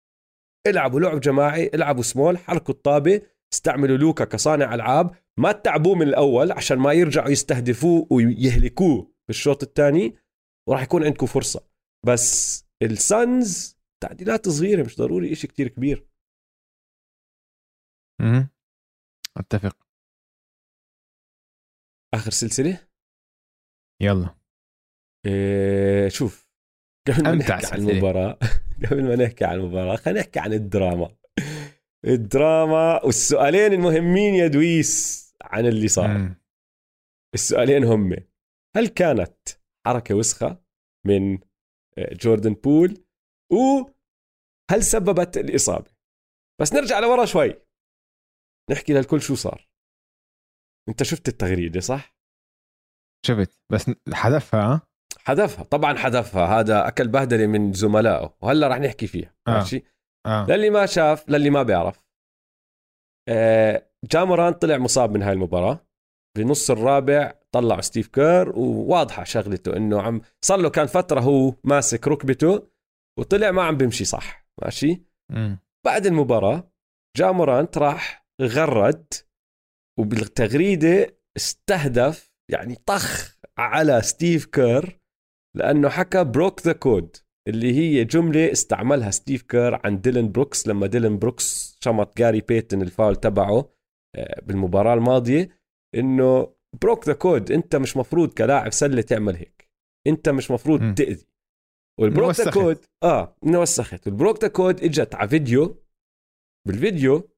S1: العبوا لعب جماعي العبوا سمول حركوا الطابة. استعملوا لوكا كصانع ألعاب ما تتعبوه من الأول عشان ما يرجعوا يستهدفوه ويهلكوه بالشوط الثاني وراح يكون عندكم فرصة. بس السانز تعديلات صغيرة مش ضروري إشي كتير كبير.
S2: مهم. أتفق.
S1: آخر سلسلة؟
S2: يلا.
S1: إيه شوف قبل ما نحكي عن. المباراة قبل ما نحكي عن المباراة خلينا نحكي عن الدراما. الدراما والسؤالين المهمين يا دويس عن اللي صار
S2: مم.
S1: السؤالين هم هل كانت حركة وسخة من آه، جوردن بول وهل سببت الإصابة بس نرجع لورا شوي نحكي للكل شو صار انت شفت التغريدة صح؟
S2: شفت بس حذفها ها؟
S1: حذفها طبعا حذفها هذا أكل بهدلة من زملائه وهلأ رح نحكي فيها
S2: آه.
S1: ماشي
S2: آه.
S1: للي ما شاف للي ما بيعرف. آه، جا مورانت طلع مصاب من هاي المباراة. بنص الرابع طلعوا ستيف كير وواضحة شغلته إنه عم صار له كان فترة هو ماسك ركبته وطلع ما عم بيمشي صح ماشي. بعد المباراة جامورانت راح غرد وبالتغريدة استهدف يعني طخ على ستيف كير لأنه حكى broke the code اللي هي جملة استعملها ستيف كير عن ديلن بروكس لما ديلن بروكس شمط جاري بيتن الفاول تبعه آه، بالمباراة الماضية إنه broke the code أنت مش مفروض كلاعب سلة تعمل هيك أنت مش مفروض
S2: مم.
S1: تأذي وال broke
S2: the.
S1: code آه انه وسخت وال broke the code إجت على فيديو بالفيديو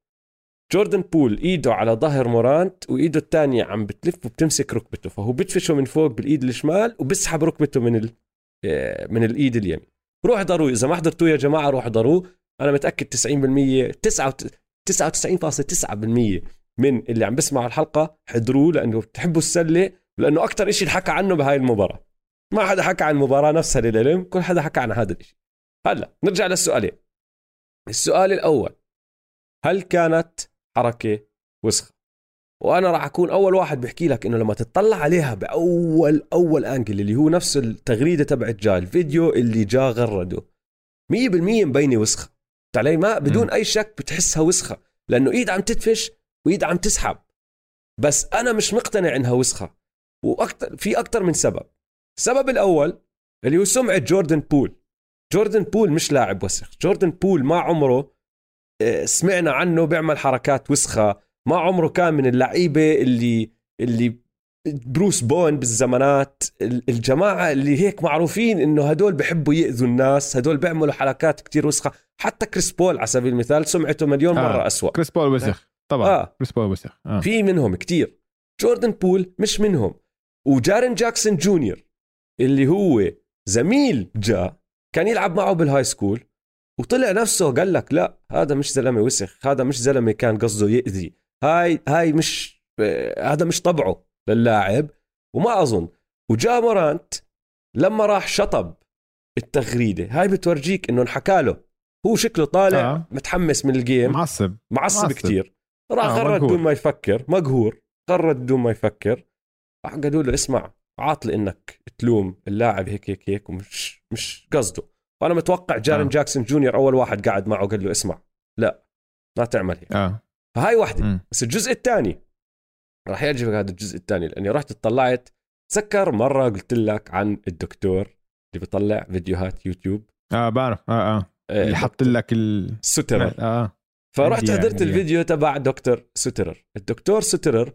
S1: جوردن بول إيده على ظهر مورانت وإيده الثانية عم بتلف وبتمسك ركبته فهو بدفشه من فوق بالإيد الشمال وبسحب ركبته من ال... آه، من الإيد اليمين روح احضروه إذا ما حضرتوه يا جماعة روح احضروه. أنا متأكد 90% 99.9% من اللي عم بسمعوا الحلقة حضروه لأنه بتحبوا السلة لأنه أكثر شيء حكى عنه بهاي المباراة. ما حدا حكى عن المباراه نفسها للعلم كل حدا حكى عن هذا الشيء هلأ نرجع للسؤالين. السؤال الأول هل كانت حركة وسخة؟ وأنا راح أكون أول واحد بحكي لك إنه لما تطلع عليها بأول أول انجل اللي هو نفس التغريدة تبعت جا الفيديو اللي جا غرده. 100% مبينة وسخة. علي ما بدون. أي شك بتحسها وسخة لأنه إيد عم تدفش وإيد عم تسحب. بس أنا مش مقتنع إنها وسخة. وأكثر في أكثر من سبب. السبب الأول اللي هو سمعة جوردن بول. جوردن بول مش لاعب وسخ. جوردن بول ما عمره آه، سمعنا عنه بيعمل حركات وسخة. ما عمره كان من اللعيبة اللي اللي بروس بوين بالزمانات. ال- الجماعة اللي هيك معروفين إنه هدول بحبوا يأذوا الناس هدول بيعملوا حركات كتير وسخة. حتى كريس بول على سبيل المثال سمعته مليون
S2: آه.
S1: مره أسوأ.
S2: كريس بول وسخ. طبعا.
S1: آه.
S2: كريس بول وسخ. آه.
S1: في منهم كتير. جوردن بول مش منهم. وجارين جاكسون جونيور اللي هو زميل جا كان يلعب معه بال high school وطلع نفسه قال لك لا هذا مش زلمة وسخ هذا مش زلمة كان قصده يأذي. هاي هاي مش آه، هذا مش طبعه للاعب وما أظن. وجا مورانت لما راح شطب التغريدة هاي بتورجيك إنه انحكى له. هو شكله طالع
S2: آه.
S1: متحمس من ال game.
S2: معصب.
S1: معصب,
S2: معصب.
S1: كتير. راح
S2: آه،
S1: غرد. بدون ما يفكر مقهور غرد بدون ما يفكر. راح قالوا له اسمع عاطل إنك تلوم اللاعب هيك هيك هيك ومش مش قصده. وأنا متوقع جارين
S2: آه.
S1: جاكسون جونيور أول واحد قاعد معه قال له اسمع. لا ما تعمل هيك.
S2: آه.
S1: فهاي واحدة.
S2: مم.
S1: بس الجزء الثاني راح يعجبك هذا الجزء الثاني لأني رحت اطلعت تذكر مرة قلت لك عن الدكتور اللي بيطلع فيديوهات يوتيوب.
S2: آه بعرف. آه آه.
S1: آه،
S2: اللي حط لك ال
S1: سترر
S2: آه
S1: فرحت
S2: عندي-
S1: حضرت
S2: عندي.
S1: الفيديو تبع دكتور سترر الدكتور سترر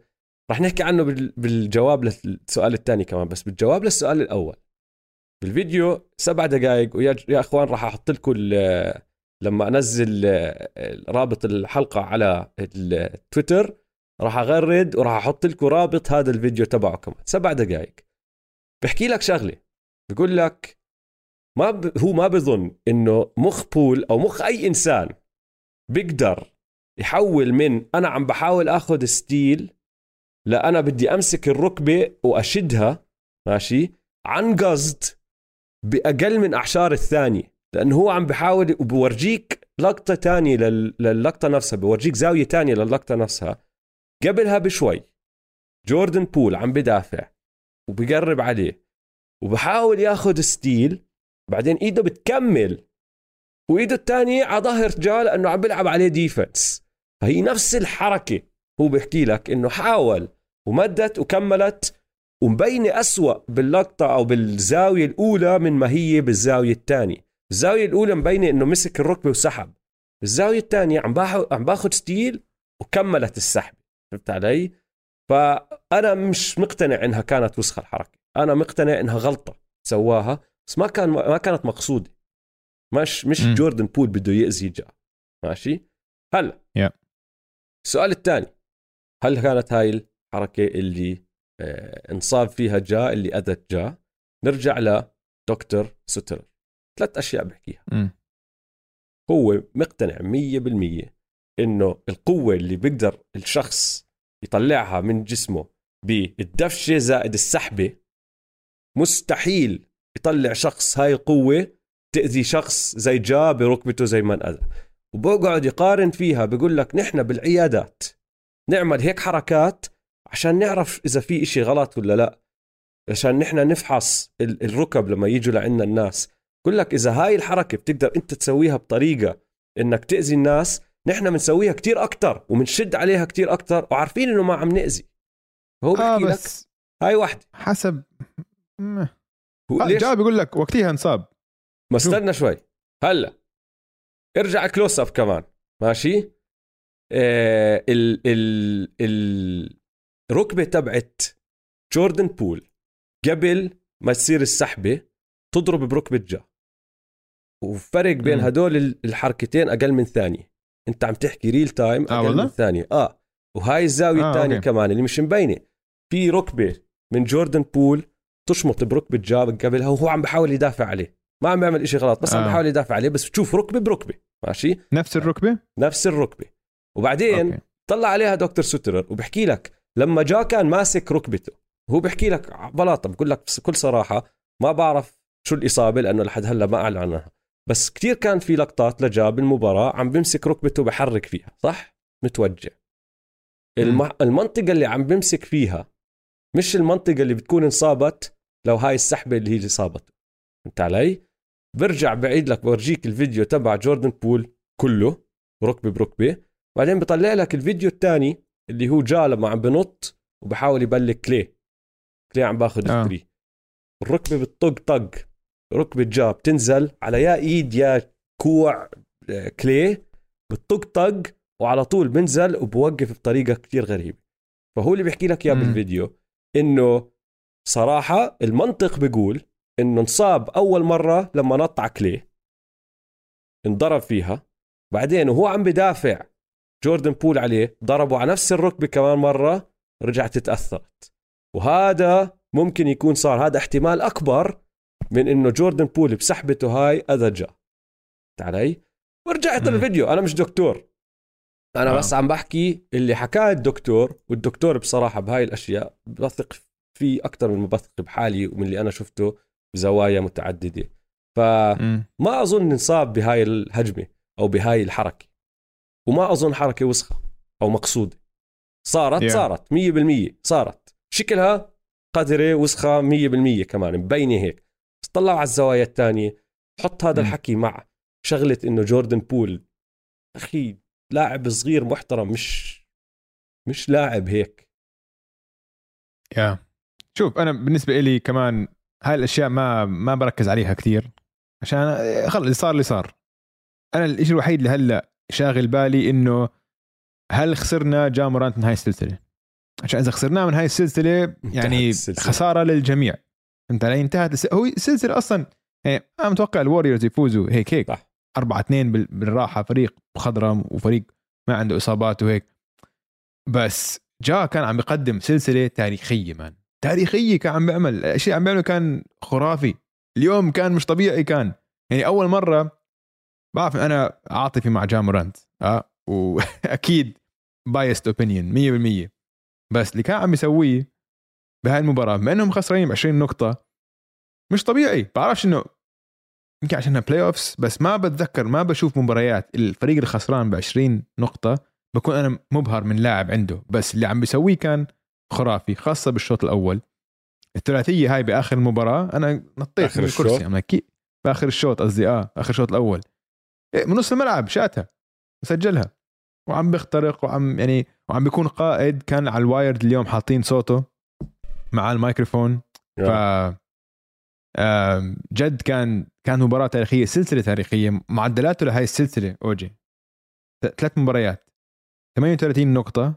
S1: رح نحكي عنه بال- بالجواب للسؤال الثاني كمان بس بالجواب للسؤال الأول. بالفيديو سبع دقائق ويا يا إخوان راح أحط لكم ال- لما انزل آه، رابط الحلقة على التويتر راح اغرد وراح أحط لكم رابط هذا الفيديو تبعه كمان سبع دقائق بحكي لك شغلة. بقول لك ما ب... هو ما بظن إنه مخ بول أو مخ أي إنسان بيقدر يحول من أنا عم بحاول آخذ steal لا أنا بدي أمسك الركبة وأشدها ماشي عن قصد بأقل من أعشار الثانية. لأنه هو عم بحاول وبورجيك لقطة تانية لل... للقطة نفسها بورجيك زاوية تانية للقطة نفسها. قبلها بشوي جوردن بول عم بدافع وبقرب عليه وبحاول ياخذ steal بعدين إيده بتكمل وإيده الثانية على ظهر جا لأنه عم بيلعب عليه defense فهي نفس الحركة هو بيحكي لك إنه حاول ومدت وكملت ومبينة أسوأ باللقطة أو بالزاوية الأولى من ما هي بالزاوية الثانية الزاوية الأولى مبينة إنه مسك الركبة وسحب. الزاوية الثانية عم عم باخذ steal وكملت السحب. فهمت علي؟ فأنا مش مقتنع إنها كانت وسخة الحركة. أنا مقتنع إنها غلطة سواها بس ما كان ما كانت مقصودة. مش مش
S2: م.
S1: جوردن بول بده يأذي جا. ماشي؟ هلا.
S2: Yeah.
S1: السؤال الثاني. هل كانت هاي الحركة اللي آه انصاب فيها جا اللي أذت جا؟ نرجع لدكتور ستر ثلاث أشياء بحكيها.
S2: مم.
S1: هو مقتنع 100% إنه القوة اللي بيقدر الشخص يطلعها من جسمه بالدفشة زائد السحبة مستحيل يطلع شخص هاي القوة تأذي شخص زي جا بركبته زي ما انأذى وبقعد يقارن فيها بقول لك نحن بالعيادات نعمل هيك حركات عشان نعرف إذا في إشي غلط ولا لا. عشان نحن نفحص ال- الركب لما يجوا لعنا الناس. بقول لك إذا هاي الحركة بتقدر أنت تسويها بطريقة إنك تأذي الناس نحن بنسويها كتير أكتر وبنشد عليها كتير أكتر وعارفين إنه ما عم نأذي. هو بحكي لك
S2: بس
S1: هاي واحدة
S2: حسب.
S1: هو
S2: آه،
S1: ليش؟
S2: جا بيقول لك وقتها انصاب.
S1: ما. استنى شوي. هلأ ارجع close up كمان. ماشي؟ آه ال ال الركبة تبعت جوردن بول قبل ما تصير السحبة تضرب بركبة جا. وفرق بين. هدول ال- الحركتين أقل من ثانية. أنت عم تحكي real time
S2: آه
S1: أقل
S2: والله؟
S1: من ثانية. آه. وهاي الزاوية
S2: آه، الثانية.
S1: كمان اللي مش مبينة. في ركبة من جوردن بول تشمط بركبة جا قبلها وهو عم بحاول يدافع عليه. ما عم بيعمل إشي غلط بس عم
S2: آه.
S1: بحاول يدافع عليه بس بتشوف ركبة بركبة. ماشي؟
S2: نفس الركبة؟
S1: نفس الركبة. وبعدين
S2: okay.
S1: طلع عليها دكتور سترر وبحكي لك لما جا كان ماسك ركبته. هو بحكي لك بلاطة بقول لك بكل صراحة ما بعرف شو الإصابة لأنه لحد هلأ ما اعلن عنها بس كتير كان في لقطات لجا بالمباراه عم بمسك ركبته بحرك فيها صح؟ متوجع الم... المنطقة اللي عم بمسك فيها مش المنطقة اللي بتكون انصابت لو هاي السحبة اللي هي اللي صابته. فهمت علي؟ برجع بعيد لك بورجيك الفيديو تبع جوردن بول كله ركبة بركبة بعدين بطلع لك الفيديو الثاني اللي هو جا لما عم بنط وبحاول يبلك كلي. كلي عم باخذ
S2: آه.
S1: الركبة بتطق طق. ركبة جا بتنزل على يا إيد يا كوع آه، كلي بتطق طق وعلى طول بنزل وبوقف بطريقة كتير غريبة. فهو اللي بيحكي لك
S2: إياه.
S1: بالفيديو إنه صراحة المنطق بيقول إنه انصاب أول مرة لما نط على كلي انضرب فيها. بعدين وهو عم بدافع جوردن بول عليه ضربوا على نفس الركبة كمان مرة رجعت تأثرت. وهذا ممكن يكون صار هذا احتمال أكبر من إنه جوردن بول بسحبته هاي اذى جا علي ورجعت. الفيديو. أنا مش دكتور. أنا
S2: آه.
S1: بس عم بحكي اللي حكاه الدكتور والدكتور بصراحة بهاي الأشياء بثق فيه أكثر من ما بثق بحالي ومن اللي أنا شفته بزوايا متعددة. فما. أظن انصاب بهاي الهجمة أو بهاي الحركة. وما أظن حركة وسخة أو مقصودة. صارت
S2: Yeah.
S1: صارت. 100% صارت. شكلها قذرة وسخة 100% كمان. مبينة هيك. بس طلعوا على الزوايا الثانية حط هذا. الحكي مع شغلة إنه جوردن بول. أخي لاعب صغير محترم مش مش لاعب هيك.
S2: يا. شوف أنا بالنسبة لي كمان هاي الأشياء ما ما بركز عليها كثير عشان خلص اللي صار اللي صار. أنا الشيء الوحيد اللي هلأ شاغل بالي إنه هل خسرنا جامورانت من هاي السلسلة؟ عشان إذا خسرناه من هاي السلسلة يعني
S1: السلسلة.
S2: خسارة للجميع. فهمت علي؟ انتهت. هو السلسله أصلا يعني أنا متوقع الوريورز يفوزوا هيك هيك.
S1: صح.
S2: 4 2 بال- بالراحة فريق مخضرم وفريق ما عنده إصابات وهيك. بس جا كان عم بيقدم سلسلة تاريخية man. تاريخية كان عم بيعمل الشيء عم بيعمله كان خرافي. اليوم كان مش طبيعي كان. يعني أول مرة بعرف أنا عاطفي مع جا مورانت آه واكيد biased opinion 100% بس اللي كان عم بيسويه بهاي المباراة بما إنهم خسرانين ب 20 نقطة مش طبيعي. بعرفش إنه يمكن عشانها playoffs بس ما بتذكر ما بشوف مباريات الفريق اللي خسران ب 20 نقطة بكون أنا مبهر من لاعب عنده. بس اللي عم بيسويه كان خرافي خاصة بالشوط الأول. الثلاثية هاي بآخر المباراة أنا نطيت
S1: آخر
S2: من؟ الكرسي. أنا كي بآخر الشوط قصدي آه آخر الشوط الأول. إيه، من نص الملعب شاتها وسجلها وعم بيخترق وعم يعني وعم بيكون قائد كان على ال wired اليوم حاطين صوته. مع الميكروفون. ف جد كان كان مباراة تاريخية سلسلة تاريخية معدلاته لهي السلسلة أوجي. ثلاث مباريات. 38 نقطة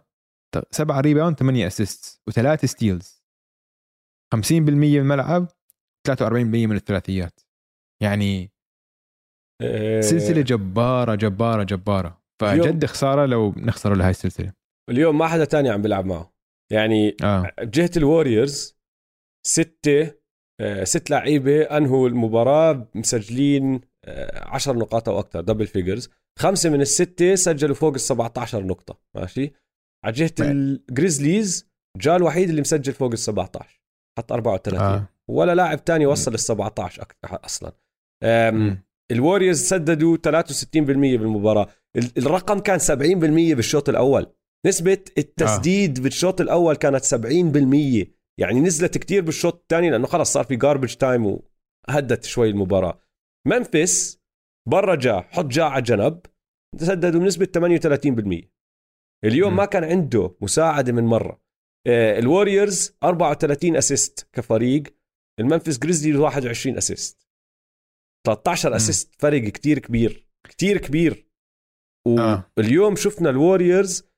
S2: سبعة rebound 8 assist وثلاث steals 50% من الملعب 43% من الثلاثيات. يعني
S1: آه،
S2: سلسلة جبارة جبارة
S1: جبارة.
S2: فجد خسارة لو نخسروا لهي السلسلة.
S1: اليوم ما حدا تاني عم بيلعب معه. يعني
S2: آه.
S1: بجهه الوريورز ستة آه، ست لعيبة أنهوا المباراة مسجلين آه، 10 نقاط أو أكثر double figures خمسة من الستة سجلوا فوق ال 17 نقطة ماشي؟ على
S2: جهة
S1: الجريزليز Ja الوحيد اللي مسجل فوق ال 17 حط 34
S2: آه.
S1: ولا لاعب تاني وصل ال 17 أك-
S2: أصلا.
S1: الوريورز سددوا 63% بالمباراة. ال- الرقم كان 70% بالشوط الأول. نسبة التسديد آه. بالشوط الأول كانت 70% يعني نزلت كتير بالشوط الثاني لأنه خلص صار في garbage time وهدت شوي المباراة ممفيس برا جا حط جا على جنب سددوا بنسبة 38% اليوم
S2: م.
S1: ما كان عنده مساعدة من مرة آه، الوريورز 34 assist كفريق الممفيس جريزليز 21 assist 13
S2: م.
S1: assist فرق كتير كبير كتير كبير
S2: آه.
S1: واليوم شفنا الوريورز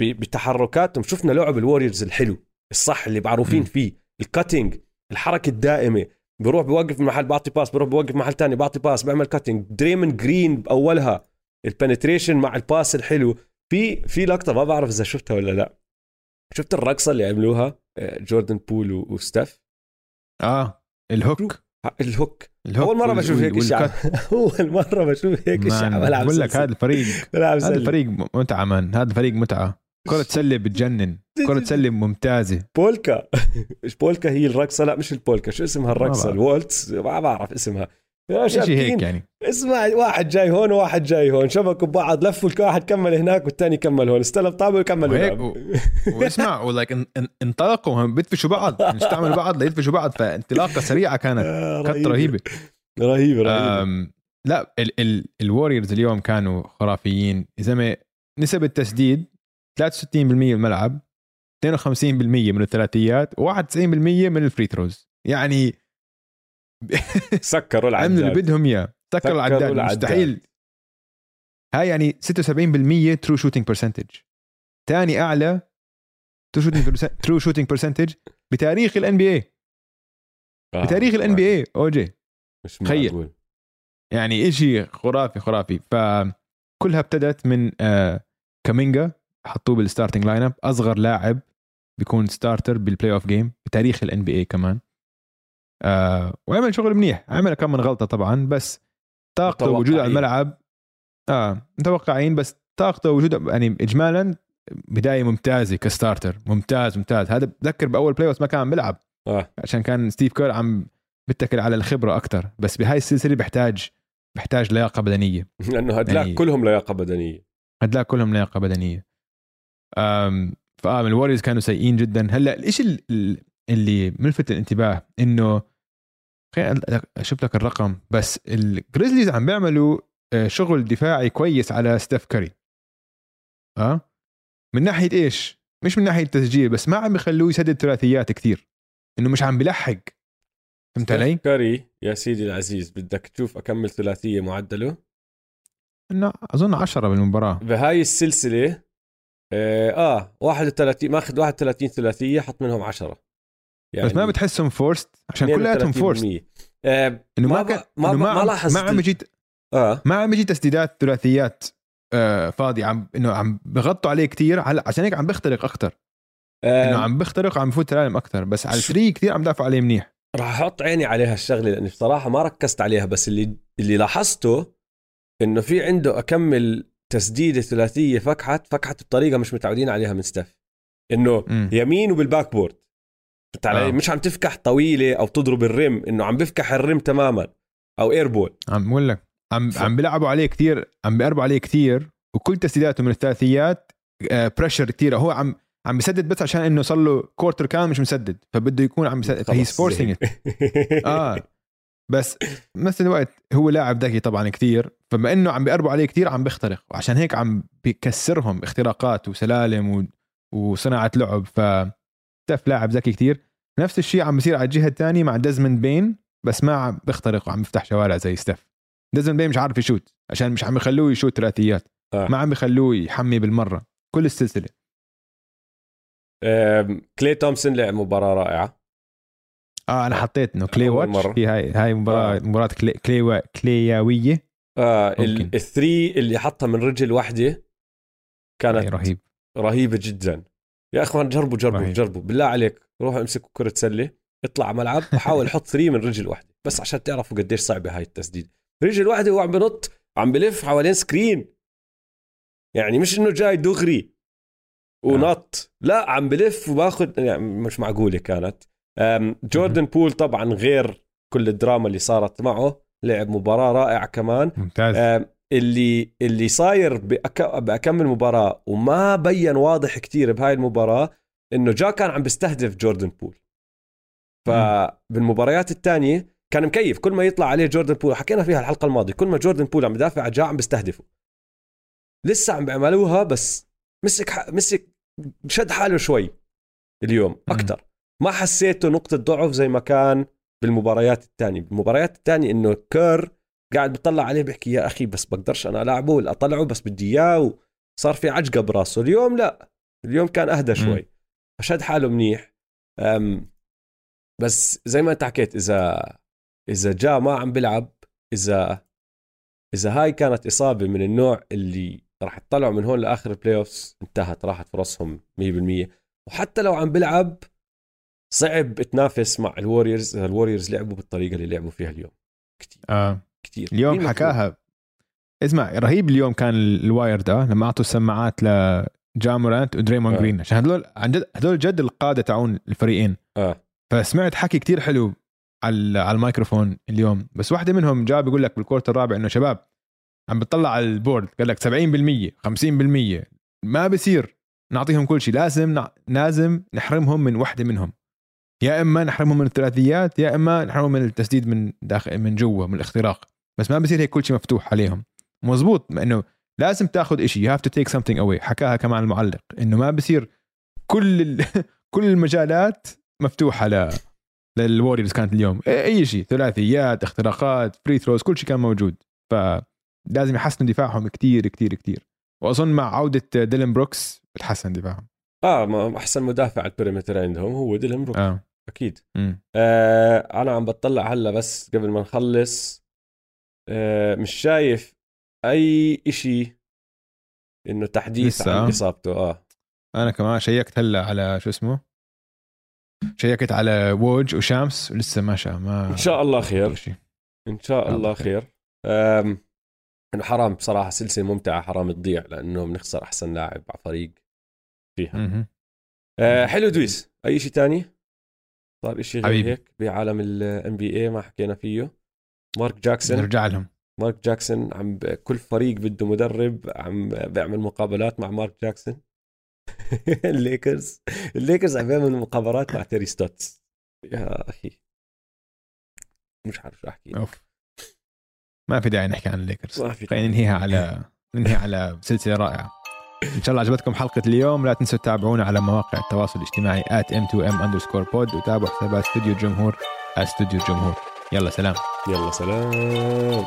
S1: بتحركاتهم. شفنا لعب الوريورز الحلو الصح اللي معروفين. فيه ال cutting الحركة الدائمة. بروح بوقف محل بعطي pass بروح بوقف محل تاني بعطي pass بعمل cutting دريمن جرين بأولها ال penetration مع ال pass الحلو. في في لقطة ما بعرف إذا شفتها ولا لا. شفت الرقصة اللي عملوها جوردن بول و- وستيف
S2: آه ال
S1: hook.
S2: ال
S1: hook. ال
S2: hook أول مرة
S1: بشوف هيك
S2: وال cut.
S1: أول مرة بشوف هيك بلعب
S2: بقول لك. هذا الفريق هذا. الفريق متعة man هذا فريق متعة. كرة سلة بتجنن. كرة سلة ممتازة.
S1: بولكا. مش بولكا؟ هي الرقصة. لا مش البولكا. شو اسمها الرقصة؟
S2: بعرف.
S1: ال waltz ما بعرف اسمها.
S2: شيء. هيك يعني؟
S1: اسمع واحد جاي هون وواحد جاي هون. شبكوا ببعض. لفوا واحد كمل هناك والثاني كمل هون. استلم طابه وكمل هناك.
S2: و- واسمع و like إن- إن- انطلقوا. هم بيدفشوا بعض. استعملوا بعض ليدفشوا بعض. فانطلاقة سريعة كانت. كانت
S1: رهيبة. رهيبة.
S2: رهيبة لا ال ال الوريورز اليوم كانوا خرافيين. يا زلمه نسب التسديد 63% من الملعب 52% من الثلاثيات و91% من ال free throws يعني
S1: سكروا
S2: عملوا اللي
S1: العداد
S2: بدهم إياه. سكروا العداد.
S1: العداد.
S2: مستحيل. هاي يعني 76% true shooting percentage ثاني أعلى true shooting percentage بتاريخ ال NBA
S1: آه،
S2: بتاريخ ال NBA اوجي
S1: مش
S2: تخيل. يعني إشي خرافي خرافي. فكلها ابتدت من آه كامينجا. حطوه بال starting lineup أصغر لاعب بيكون starter بال playoff game بتاريخ ال NBA كمان. آه وعمل شغل منيح. عمل كم من غلطة طبعا بس طاقته وجوده على. الملعب. آه متوقعين بس طاقته وجوده يعني اجمالا بداية ممتازة ك starter ممتاز ممتاز. هذا بذكر بأول playoff ما كان عم بيلعب.
S1: آه.
S2: عشان كان ستيف كير عم بتكل على الخبرة أكثر بس بهاي السلسلة بحتاج بحتاج لياقة بدنية.
S1: لأنه هدلاك
S2: يعني-
S1: كلهم لياقة بدنية.
S2: هدلاك كلهم لياقة بدنية. فآه الوريورز كانوا سيئين جدا. هلأ الشيء ال- ال- اللي ملفت الانتباه؟ إنه أشوف لك الرقم بس الجريزليز عم بيعملوا آه، شغل دفاعي كويس على ستيف كاري. آه؟ من ناحية إيش؟ مش من ناحية تسجيل بس ما عم بيخلوه يسدد ثلاثيات كثير. إنه مش عم بلحق. فهمت علي؟
S1: كاري يا سيدي العزيز بدك تشوف أكم ثلاثية معدله؟
S2: إنه أظن 10 بالمباراة.
S1: بهاي السلسلة آه, آه 31 ماخذ 31 ثلاثية حط منهم 10 يعني
S2: بس ما بتحسهم forced عشان كلياتهم forced
S1: 32%. آه
S2: إنه ما
S1: ما ما
S2: إنه
S1: ما لاحظت
S2: ما عم يجي
S1: آه.
S2: ما عم يجي تسديدات ثلاثيات آه فاضي عم إنه عم بغطوا عليه كثير على عشان هيك عم بيخترق أكثر إنه
S1: آه
S2: عم بيخترق وعم بفوت العالم أكثر بس على
S1: ال
S2: three كثير عم دافعوا عليه منيح.
S1: راح أحط عيني عليها الشغلة لأني بصراحة ما ركزت عليها. بس اللي اللي لاحظته إنه في عنده أكم تسديدة ثلاثية فكحت فكحت بطريقة مش متعودين عليها من ستيف إنه
S2: مم.
S1: يمين وبال backboard. علي؟
S2: آه.
S1: مش عم تفكح طويلة أو تضرب ال rim إنه عم بفكح ال rim تماما. أو airball
S2: عم بقول لك عم
S1: ف-
S2: عم بيلعبوا عليه كثير عم بيقربوا عليه كثير وكل تسديداته من الثلاثيات آه pressure كثير هو عم عم بيسدد بس عشان إنه صار له quarter كامل مش مسدد فبده يكون عم يسدد ف he's forcing آه. بس بنفس الوقت هو لاعب ذكي طبعا كثير فبما إنه عم بيقربوا عليه كثير عم بيخترق وعشان هيك عم بيكسرهم اختراقات وسلال و... وصناعة لعب ف ستيف لاعب ذكي كثير نفس الشيء عم بيصير على الجهة الثانية مع ديزموند بين بس ما عم بيخترق وعم بيفتح شوارع زي ستيف. ديزموند بين مش عارف يشوت عشان مش عم يخلوه يشوت ثلاثيات.
S1: آه.
S2: ما عم يخلوه يحمي بالمرة. كل
S1: السلسلة. كلي تومسون لعب مباراة رائعة.
S2: آه أنا حطيت إنه كلي واتش
S1: مرة.
S2: في هاي هاي مباراه
S1: آه.
S2: مباراة كلي كلي كلياويه
S1: آه ال three اللي حطها من رجل
S2: واحدة
S1: كانت
S2: رهيب.
S1: رهيبة جدا. يا إخوان جربوا جربوا
S2: رهيب.
S1: جربوا. بالله عليك روحوا امسكوا كرة سلة اطلع على ملعب وحاول حط three من رجل واحدة. بس عشان تعرفوا قديش صعبة هاي التسديد. رجل واحدة هو عم بنط عم بلف حوالين screen يعني مش إنه جاي دغري ونط. لا عم بلف وباخذ يعني مش معقولة كانت. جوردن بول طبعا غير كل الدراما اللي صارت معه لعب مباراة رائعة كمان.
S2: ممتاز.
S1: اللي اللي صاير. بأكمل مباراة وما بين واضح كتير بهاي المباراة إنه جا كان عم بيستهدف جوردن بول. فبالمباريات الثانية كان مكيف. كل ما يطلع عليه جوردن بول حكينا فيها الحلقة الماضية كل ما جوردن بول عم بدافع جا عم بيستهدفه. لسه عم بيعملوها بس مسك. مسك شد حاله شوي اليوم أكثر ما حسيته نقطة ضعف زي ما كان بالمباريات الثانية. بالمباريات الثانية إنه كير قاعد بطلع عليه بحكي يا أخي بس بقدرش أنا العبه ولا أطلعه بس بدي إياه. وصار في عجقة براسه. اليوم لا اليوم كان أهدى شوي. فشد حاله منيح. أم بس زي ما أنت حكيت إذا إذا جاء ما عم بلعب إذا إذا هاي كانت إصابة من النوع اللي راح تطلعوا من هون لآخر ال playoffs انتهت راحت فرصهم 100% وحتى لو عم بلعب صعب تنافس مع الوريورز اذا الوريورز لعبوا بالطريقة اللي لعبوا فيها اليوم. كثير
S2: آه.
S1: كثير
S2: اليوم حكاها. اسمع رهيب اليوم كان ال wired لما أعطوا السماعات لجامورانت ودريمون
S1: آه.
S2: جرين. عشان هدول عن جد هدول جد القادة تاعون الفريقين.
S1: آه.
S2: فسمعت حكي كتير حلو على على الميكروفون اليوم. بس واحدة منهم جا بيقول لك بال quarter الرابع إنه شباب عم بتطلع على ال board قال لك 70% 50% ما بصير. نعطيهم كل شيء. لازم. لازم نحرمهم من واحدة منهم. يا إما نحرمهم من الثلاثيات يا إما نحرمهم من التسديد من داخل من جوا من الاختراق. بس ما بصير هيك كل شيء مفتوح عليهم. مزبوط إنه لازم تاخذ شيء you have to take something away. حكاها كمان المعلق إنه ما بصير كل ال... كل المجالات مفتوحة ل للوريورز كانت اليوم. أي شيء ثلاثيات اختراقات free throws كل شيء كان موجود. فلازم يحسنوا دفاعهم كتير كتير كتير. وأظن مع عودة ديلن بروكس بتحسن دفاعهم.
S1: آه ما أحسن مدافع على ال perimeter عندهم هو ديلن
S2: بروكس
S1: آه.
S2: أكيد.
S1: آه أنا عم بطلع هلأ بس قبل ما نخلص. آه مش شايف أي إشي إنه تحديث
S2: لسه،
S1: عن. إصابته. آه.
S2: أنا كمان شيكت هلأ على شو اسمه؟ شيكت على ووج وشامس ولسه ما شاء ما
S1: إن شاء الله خير. إن شاء
S2: الله خير.
S1: إنه حرام بصراحة سلسلة ممتعة حرام تضيع لأنه بنخسر أحسن لاعب على فريق فيها. آه حلو دويس. أي شيء تاني؟ صار شيء غير
S2: حبيبي.
S1: هيك بعالم ال NBA ما حكينا فيه. مارك جاكسون.
S2: نرجع لهم.
S1: مارك جاكسون عم ب... كل فريق بده مدرب عم بيعمل مقابلات مع مارك جاكسون. الليكرز الليكرز عم بيعملوا مقابلات مع تيري ستوتس. يا أخي. مش عارف شو أحكي.
S2: أوف. ما في داعي نحكي عن الليكرز.
S1: ما في
S2: خلينا ننهيها على ننهي على سلسلة رائعة. إن شاء الله عجبتكم حلقة اليوم. لا تنسوا تتابعونا على مواقع التواصل الاجتماعي m2m underscore pod وتابعوا حسابات استوديو الجمهور استوديو الجمهور. يلا سلام.
S1: يلا سلام.